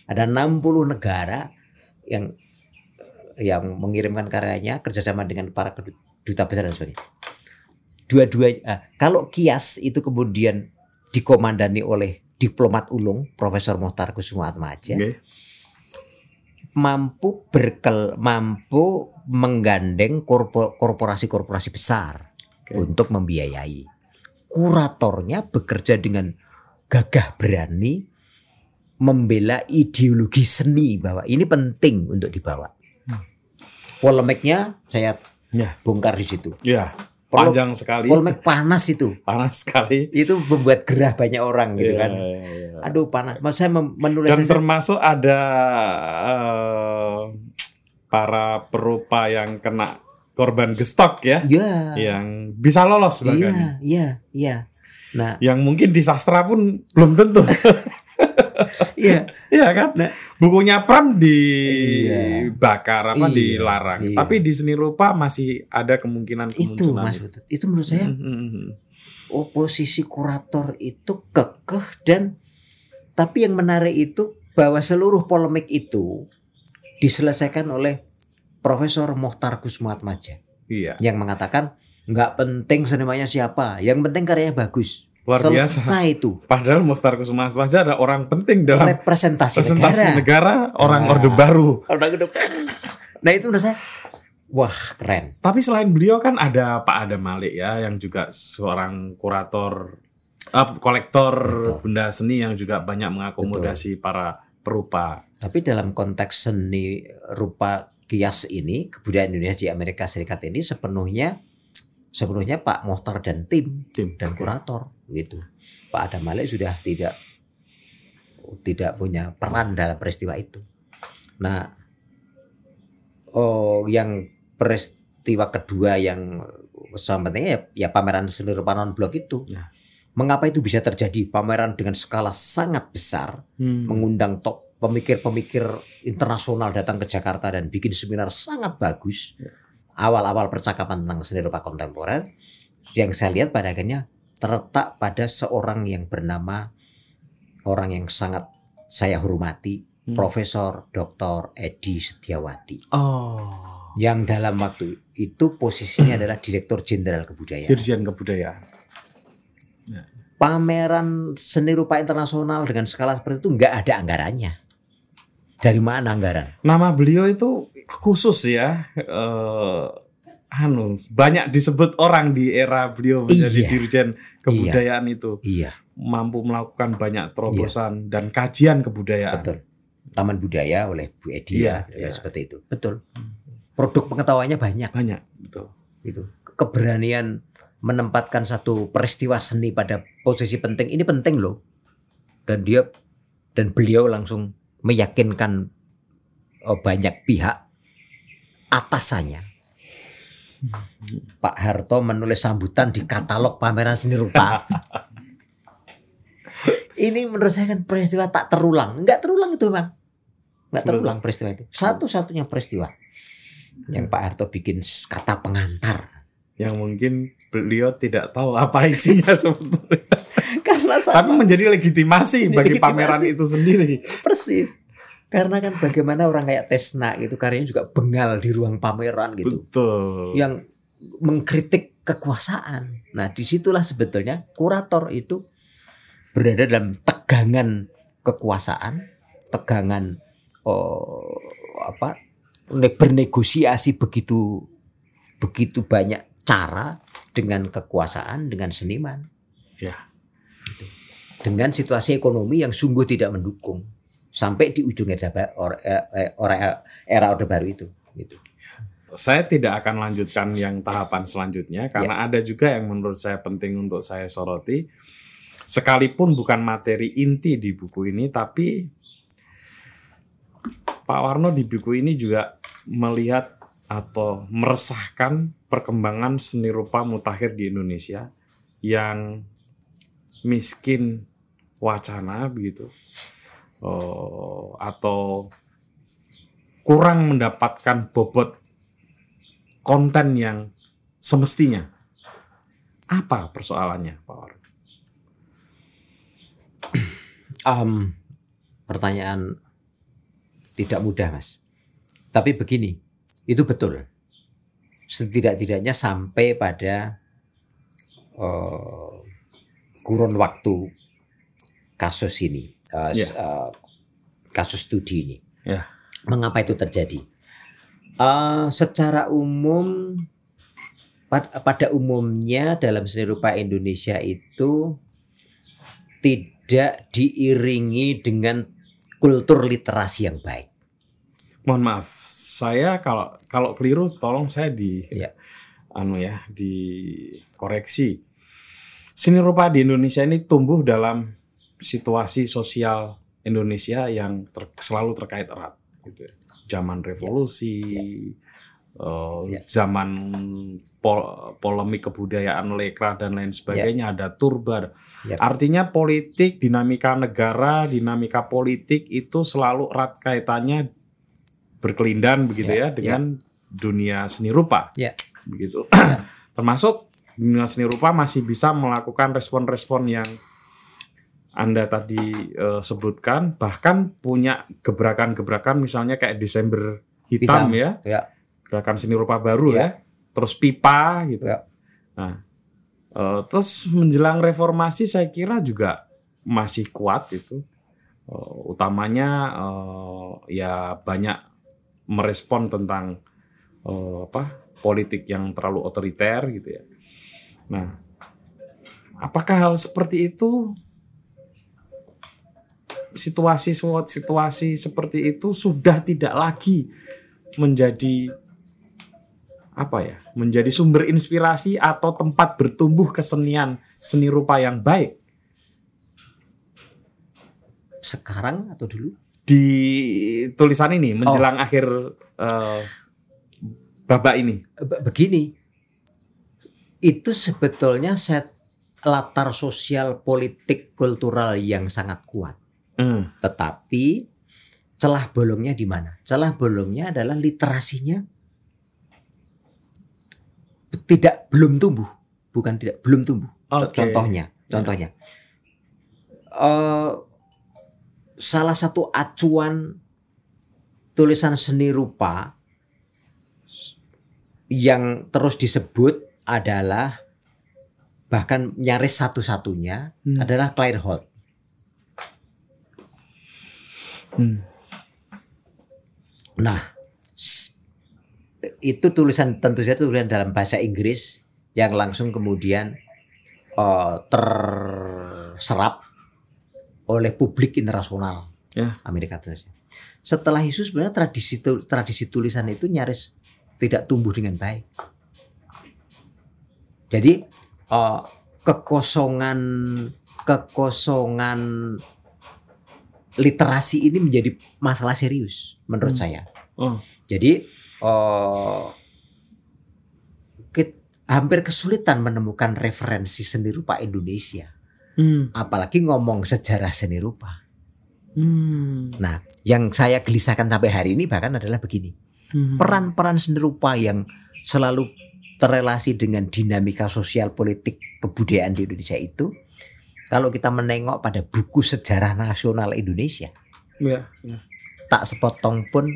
Ada 60 negara yang yang mengirimkan karyanya kerjasama dengan para duta besar dan sebagainya. Dua-dua ah, kalau kias itu kemudian dikomandani oleh diplomat ulung Profesor Mohtar Kusuma Atmaja Oke. mampu berkel mampu menggandeng korpo- korporasi-korporasi besar Oke. untuk membiayai. Kuratornya bekerja dengan gagah berani membela ideologi seni bahwa ini penting untuk dibawa. Polemiknya saya Ya. bongkar di situ. Iya. Pol- Panjang sekali. Polemik panas itu. Panas sekali. Itu membuat gerah banyak orang gitu Iya, kan. iya, iya. Aduh panas. Mas saya menulis Dan termasuk ada eh, para perupa yang kena korban gestok ya, ya. yang bisa lolos bahkan. Iya, iya, iya. Nah, Yang mungkin di sastra pun belum tentu. iya. Iya kan? Nah. Bukunya Pram Iya. dibakar apa Iya, dilarang. iya. Tapi di seni rupa masih ada kemungkinan Itu. Mas Butut. Itu menurut saya Hmm, hmm, hmm. oposisi kurator itu kekeh dan tapi yang menarik itu bahwa seluruh polemik itu diselesaikan oleh Profesor Mohtar Kusmuatmaja Iya, yang mengatakan nggak penting senimannya siapa, yang penting karyanya bagus. Luar biasa. Selesai itu Padahal Mustar Kusuma Atmaja ada orang penting dalam representasi, presentasi negara. negara, orang Ah. Orde Baru. Orang udah- Nah itu menurut saya wah keren. Tapi selain beliau kan ada Pak Adam Malik ya, yang juga seorang kurator, eh, kolektor Betul. benda seni yang juga banyak mengakomodasi para perupa. Tapi dalam konteks seni rupa kias ini, kebudayaan Indonesia di Amerika Serikat ini sepenuhnya sepenuhnya Pak Mohtar dan tim Tim. dan kurator gitu. Pak Adam Malik sudah tidak tidak punya peran dalam peristiwa itu. Nah, oh yang peristiwa kedua yang pentingnya ya, ya pameran seni rupa non blok itu. Ya. Mengapa itu bisa terjadi? Pameran dengan skala sangat besar Hmm. mengundang top pemikir-pemikir internasional datang ke Jakarta dan bikin seminar sangat bagus. Ya. Awal-awal percakapan tentang seni rupa kontemporer yang saya lihat pada akhirnya terletak pada seorang yang bernama orang yang sangat saya hormati, Hmm. Profesor Dr. Edi Setiawati. Oh. Yang dalam waktu itu posisinya adalah Direktur Jenderal Kebudayaan. Dirjen Kebudayaan. pameran seni rupa internasional dengan skala seperti itu nggak ada anggarannya. Dari mana anggaran? Nama beliau itu khusus ya. eh anu banyak disebut orang di era beliau menjadi Iya. dirjen kebudayaan itu Iya, mampu melakukan banyak terobosan dan kajian kebudayaan. betul. Taman Budaya oleh Bu Edi Iya, ya, iya. seperti itu. Betul. Produk pengetahuannya banyak Banyak, betul. itu. Keberanian menempatkan satu peristiwa seni pada posisi penting ini penting loh. Dan dia dan beliau langsung meyakinkan oh, banyak pihak atasannya. Pak Harto menulis sambutan di katalog pameran seni rupa. Ini menurut saya kan peristiwa tak terulang. Enggak terulang itu, Bang. Enggak terulang peristiwa itu. Satu-satunya peristiwa yang Pak Harto bikin kata pengantar. Yang mungkin beliau tidak tahu apa isinya sebetulnya. Karena Tapi sama- menjadi legitimasi bagi Legitimasi. pameran itu sendiri. persis. Karena kan bagaimana orang kayak Tesna itu karyanya juga bengal di ruang pameran gitu. Betul. yang mengkritik kekuasaan. Nah, di situlah sebetulnya kurator itu berada dalam tegangan kekuasaan, tegangan oh, apa ne- bernegosiasi begitu begitu banyak cara dengan kekuasaan, dengan seniman. Ya. Gitu. Dengan situasi ekonomi yang sungguh tidak mendukung sampai di ujung era era, era orde baru itu. Gitu. Saya tidak akan lanjutkan yang tahapan selanjutnya karena ada juga yang menurut saya penting untuk saya soroti. Sekalipun bukan materi inti di buku ini, tapi Pak Warno di buku ini juga melihat atau meresahkan perkembangan seni rupa mutakhir di Indonesia yang miskin wacana begitu Oh, atau kurang mendapatkan bobot konten yang semestinya. Apa persoalannya, Pak Warno? Am, pertanyaan tidak mudah, Mas. Tapi begini, itu betul. Setidak-tidaknya sampai pada eh, kurun waktu kasus ini, eh, Ya. s- eh, kasus studi ini. Ya. Mengapa itu terjadi? Eh, secara umum, pad- pada umumnya dalam seni rupa Indonesia itu tidak diiringi dengan kultur literasi yang baik. Mohon maaf, saya kalau kalau keliru tolong saya di Ya. anu ya, dikoreksi. Seni rupa di Indonesia ini tumbuh dalam situasi sosial Indonesia yang ter- selalu terkait erat gitu ya. Zaman revolusi, eh, Ya. zaman pol- polemik kebudayaan lekra dan lain sebagainya, ada turba. Ya. Artinya politik, dinamika negara, dinamika politik itu selalu erat kaitannya berkelindan begitu ya, Ya, dengan dunia seni rupa. Ya. Begitu. Termasuk dunia seni rupa masih bisa melakukan respon-respon yang anda tadi eh, sebutkan, bahkan punya gebrakan-gebrakan misalnya kayak Desember hitam, Hitam, ya, ya. gerakan seni rupa baru Ya. ya, terus pipa gitu. Ya. Nah, eh, terus menjelang reformasi saya kira juga masih kuat itu, Eh, utamanya eh, ya banyak merespon tentang eh, apa politik yang terlalu otoriter gitu ya. Nah, apakah hal seperti itu situasi situasi seperti itu sudah tidak lagi menjadi apa ya menjadi sumber inspirasi atau tempat bertumbuh kesenian seni rupa yang baik Sekarang atau dulu? di tulisan ini menjelang akhir eh, babak ini Be- Begini, itu sebetulnya set latar sosial politik kultural yang sangat kuat. Hmm, Tetapi celah bolongnya di mana? Celah bolongnya adalah literasinya tidak belum tumbuh, bukan tidak belum tumbuh. Oke. Contohnya, contohnya, Eh, salah satu acuan tulisan seni rupa yang terus disebut adalah bahkan nyaris satu-satunya Hmm. adalah Claire Holt. Hmm. Nah, itu tulisan tentu saja tulisan dalam bahasa Inggris yang langsung kemudian eh, terserap oleh publik internasional Ya. Amerika Serikat. Setelah itu sebenarnya tradisi tradisi tulisan itu nyaris tidak tumbuh dengan baik. Jadi eh, kekosongan kekosongan literasi ini menjadi masalah serius menurut Hmm. saya. Oh. Jadi kit- hampir kesulitan menemukan referensi seni rupa Indonesia, Hmm. apalagi ngomong sejarah seni rupa. Hmm. Nah, yang saya gelisahkan sampai hari ini bahkan adalah begini. Hmm. Peran-peran seni rupa yang selalu terrelasi dengan dinamika sosial politik kebudayaan di Indonesia itu kalau kita menengok pada buku sejarah nasional Indonesia Ya, ya. tak sepotong pun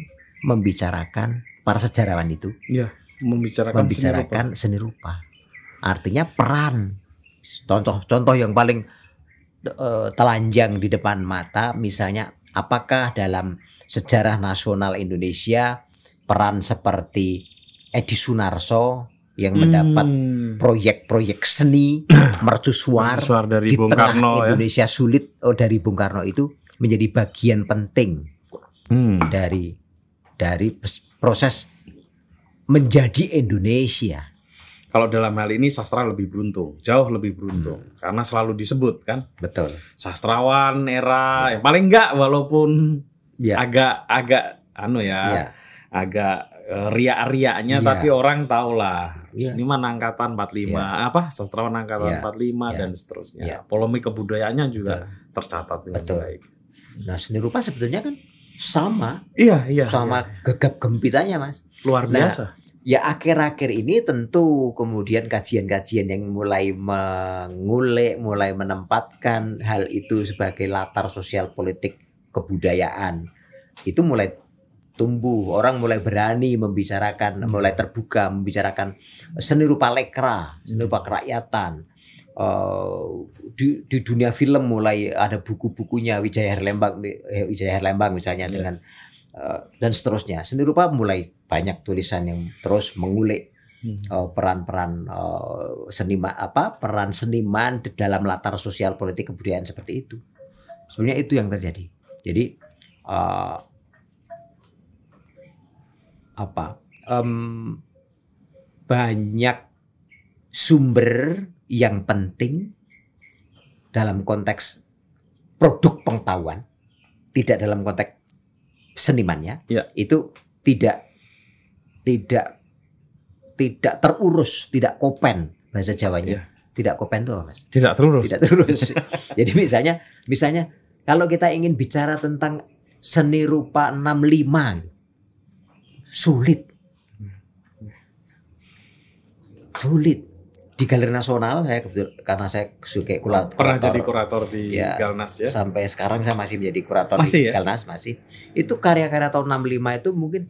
membicarakan para sejarawan itu Membicarakan, membicarakan seni rupa. Artinya peran. Contoh-contoh yang paling eh, telanjang di depan mata misalnya apakah dalam sejarah nasional Indonesia peran seperti Edi Sunarso yang mendapat Hmm. proyek-proyek seni mercusuar Suar dari di Bung tengah Karno ya. Indonesia sulit oh dari Bung Karno itu menjadi bagian penting Hmm. dari dari proses menjadi Indonesia. Kalau dalam hal ini sastra lebih beruntung, jauh lebih beruntung Hmm. karena selalu disebut kan Betul. sastrawan era yang paling enggak walaupun Ya. agak agak anu ya, Ya. agak eh, riak-riaknya Iya. tapi orang tahu Iya. seniman angkatan 45 apa sastrawan angkatan Iya. 45 Iya. dan seterusnya. Iya. Polemik kebudayaannya juga tercatat dengan Betul. baik. Nah seni rupa sebetulnya kan sama Iya, iya. sama iya. gegap gempitanya mas. luar Nah, biasa. Ya akhir-akhir ini tentu kemudian kajian-kajian yang mulai mengulik, mulai menempatkan hal itu sebagai latar sosial politik kebudayaan itu mulai tumbuh. Orang mulai berani membicarakan, mulai terbuka membicarakan seni rupa lekra, seni rupa kerakyatan. Eh, di, di dunia film mulai ada buku-bukunya Wijaya Herlembang, eh, Wijaya Herlembang misalnya Ya. dengan eh, dan seterusnya. Seni rupa mulai banyak tulisan yang terus mengulik Hmm. eh, peran-peran eh, seniman apa peran seniman di dalam latar sosial politik kebudayaan seperti itu. Sebenarnya itu yang terjadi. Jadi eh, apa em, banyak sumber yang penting dalam konteks produk pengetahuan, tidak dalam konteks senimannya, Ya. itu tidak tidak tidak terurus, tidak kopen bahasa Jawanya. Ya. Tidak kopen tuh Mas. Tidak terurus. Tidak terurus. Jadi misalnya misalnya kalau kita ingin bicara tentang seni rupa 65 sulit. Sulit. Di Galeri Nasional saya kebetul- karena saya suka kurator Pernah jadi kurator di Ya. Galnas ya. sampai sekarang saya masih menjadi kurator Masih di ya? Galnas masih. Itu karya-karya tahun 65 itu mungkin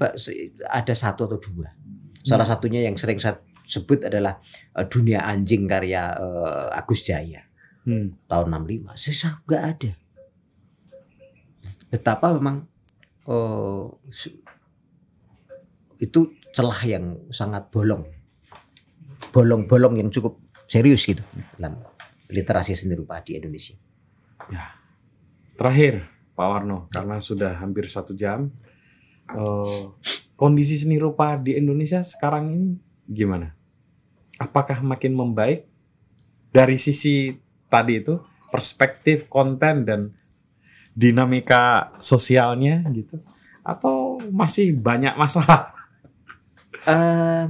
ada satu atau dua. Salah Hmm. satunya yang sering saya sebut adalah eh, Dunia Anjing karya eh, Agus Jaya Hmm. tahun 65. Sisa nggak ada. Betapa memang su- itu celah yang sangat bolong. Bolong-bolong yang cukup serius gitu dalam literasi seni rupa di Indonesia. Terakhir, Pak Warno, karena sudah hampir satu jam, eh, kondisi seni rupa di Indonesia sekarang ini gimana? Apakah makin membaik dari sisi tadi itu perspektif konten dan dinamika sosialnya gitu, atau masih banyak masalah? Eh,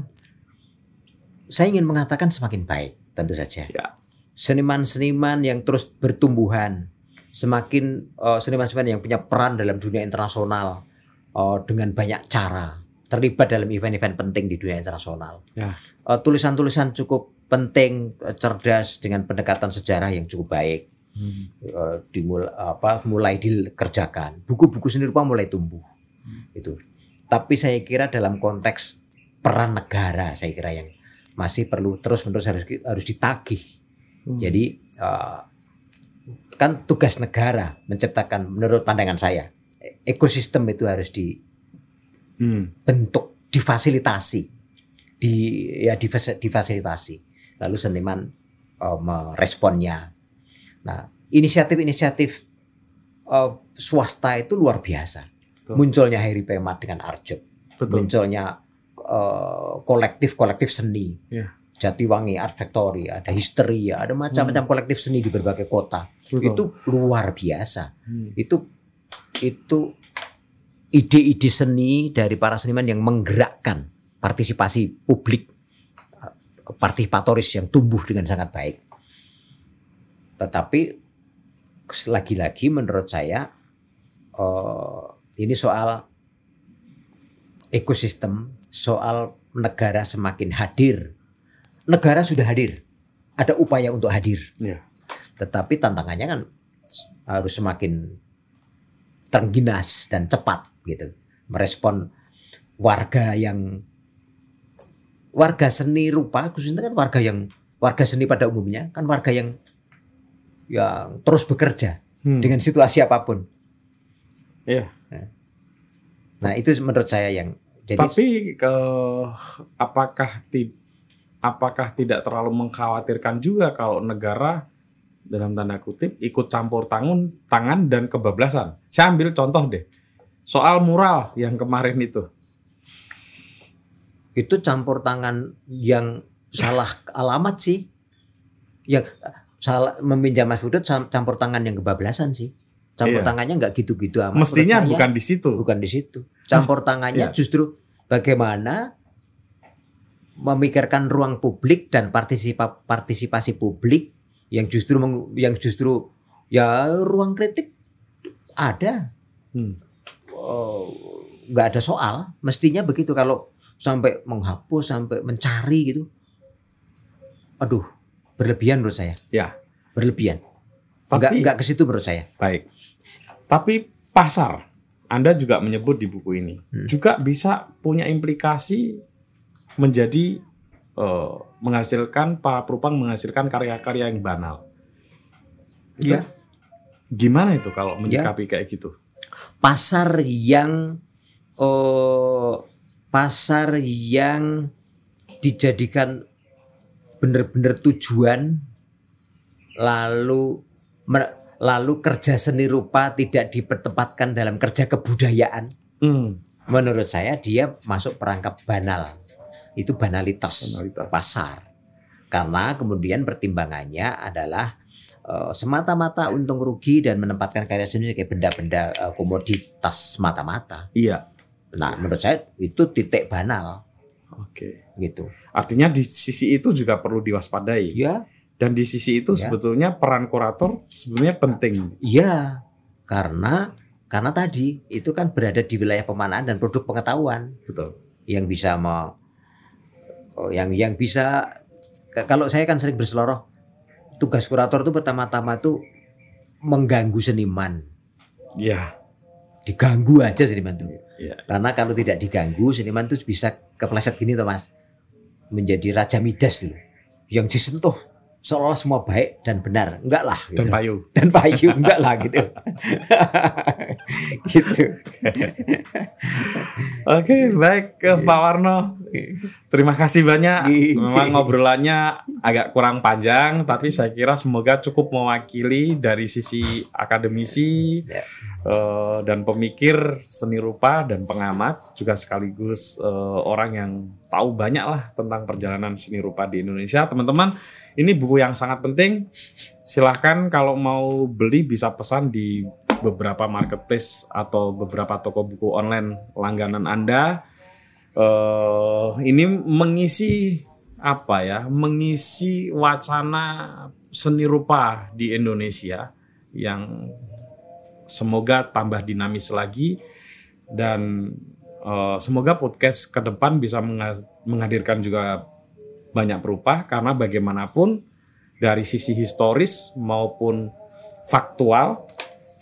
saya ingin mengatakan semakin baik tentu saja. Ya. Seniman-seniman yang terus bertumbuhan, semakin eh, seniman-seniman yang punya peran dalam dunia internasional eh, dengan banyak cara, terlibat dalam event-event penting di dunia internasional. Ya. Eh, tulisan-tulisan cukup penting, eh, cerdas dengan pendekatan sejarah yang cukup baik. eh, dimulai apa mulai dikerjakan buku-buku seni rupa mulai tumbuh itu tapi saya kira dalam konteks peran negara saya kira yang masih perlu terus menerus harus harus ditagih Hmm. Jadi eh, kan tugas negara menciptakan menurut pandangan saya e- ekosistem itu harus Hmm. dibentuk, difasilitasi, di ya difas- difasilitasi. Lalu seniman eh, meresponnya. Nah, inisiatif-inisiatif eh, swasta itu luar biasa. Betul. Munculnya Harry Pemat dengan Arjok, Betul. munculnya eh, kolektif-kolektif seni. Iya. Jatiwangi Art Factory, ada Histeria, ada macam-macam kolektif seni di berbagai kota. Hmm. Betul. Itu luar biasa. Hmm. Itu itu ide-ide seni dari para seniman yang menggerakkan partisipasi publik eh, partisipatoris yang tumbuh dengan sangat baik. Tetapi lagi-lagi menurut saya eh, ini soal ekosistem, soal negara semakin hadir. Negara sudah hadir, ada upaya untuk hadir. Iya. Tetapi tantangannya kan harus semakin terginas dan cepat gitu. Merespon warga yang warga seni rupa khususnya kan warga yang warga seni pada umumnya kan warga yang yang terus bekerja Hmm. dengan situasi apa pun. Iya. Nah, itu menurut saya yang jadi Tapi ke apakah ti- apakah tidak terlalu mengkhawatirkan juga kalau negara dalam tanda kutip ikut campur tangan tangan dan kebablasan. Saya ambil contoh deh. Soal mural yang kemarin itu. itu campur tangan yang salah alamat sih. Yang salah meminjam Mas Budut cam- campur tangan yang kebablasan sih. Campur Iya. tangannya nggak gitu-gitu amat. Mestinya saya. bukan di situ. bukan di situ. Campur tangannya iya. justru bagaimana memikirkan ruang publik dan partisipa, partisipasi publik yang justru meng- yang justru ya ruang kritik ada Hmm. Oh, nggak ada soal mestinya begitu kalau sampai menghapus sampai mencari gitu aduh berlebihan menurut saya Ya. berlebihan nggak Tapi nggak ke situ menurut saya baik. Tapi pasar Anda juga menyebut di buku ini Hmm. juga bisa punya implikasi menjadi eh, menghasilkan para perupang menghasilkan karya-karya yang banal. Iya. Gimana itu kalau menyikapi kayak gitu? pasar yang oh pasar yang dijadikan benar-benar tujuan lalu mer- lalu kerja seni rupa tidak dipertempatkan dalam kerja kebudayaan Hmm, menurut saya dia masuk perangkap banal itu banalitas, Banalitas. pasar karena kemudian pertimbangannya adalah eh, semata-mata untung rugi dan menempatkan karya seni kayak benda-benda eh, komoditas mata-mata iya. nah menurut saya itu titik banal Oke. gitu Artinya di sisi itu juga perlu diwaspadai. ya Dan di sisi itu Ya. sebetulnya peran kurator sebenarnya penting. iya karena karena tadi itu kan berada di wilayah pemanaan dan produk pengetahuan Betul. yang bisa me, oh, yang yang bisa kalau saya kan sering berseloroh tugas kurator itu pertama-tama tuh mengganggu seniman Iya. diganggu aja seniman tuh Iya. karena kalau tidak diganggu seniman tuh bisa kepleset gini tuh mas menjadi raja midas loh yang disentuh seolah semua baik dan benar enggak lah gitu. Dan payu. dan payu enggak lah gitu gitu Oke, baik ke Pak Warno. Terima kasih banyak. Iya. Memang ngobrolannya agak kurang panjang, tapi saya kira semoga cukup mewakili dari sisi akademisi Ya. eh, dan pemikir seni rupa dan pengamat, juga sekaligus eh, orang yang tahu banyak lah tentang perjalanan seni rupa di Indonesia. Teman-teman, ini buku yang sangat penting. Silahkan kalau mau beli bisa pesan di beberapa marketplace atau beberapa toko buku online langganan Anda. eh ini mengisi apa ya? Mengisi wacana seni rupa di Indonesia yang semoga tambah dinamis lagi dan eh, semoga podcast ke depan bisa menghadirkan juga banyak perupa karena bagaimanapun dari sisi historis maupun faktual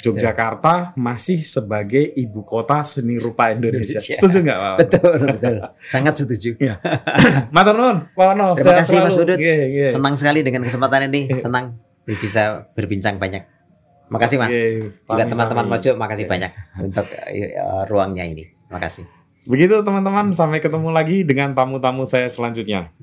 Yogyakarta masih sebagai ibu kota seni rupa Indonesia. Indonesia. Setuju nggak Pak? Betul, betul. Sangat setuju. Matur nuwun, Pak Ono. Terima kasih, Mas selalu. Budut. Nggih, nggih. Senang sekali dengan kesempatan ini. Senang bisa berbincang banyak. Makasih Mas. Nggih, Juga teman-teman Mojo, makasih banyak untuk eh, ruangnya ini. Makasih. Begitu teman-teman, sampai ketemu lagi dengan tamu-tamu saya selanjutnya.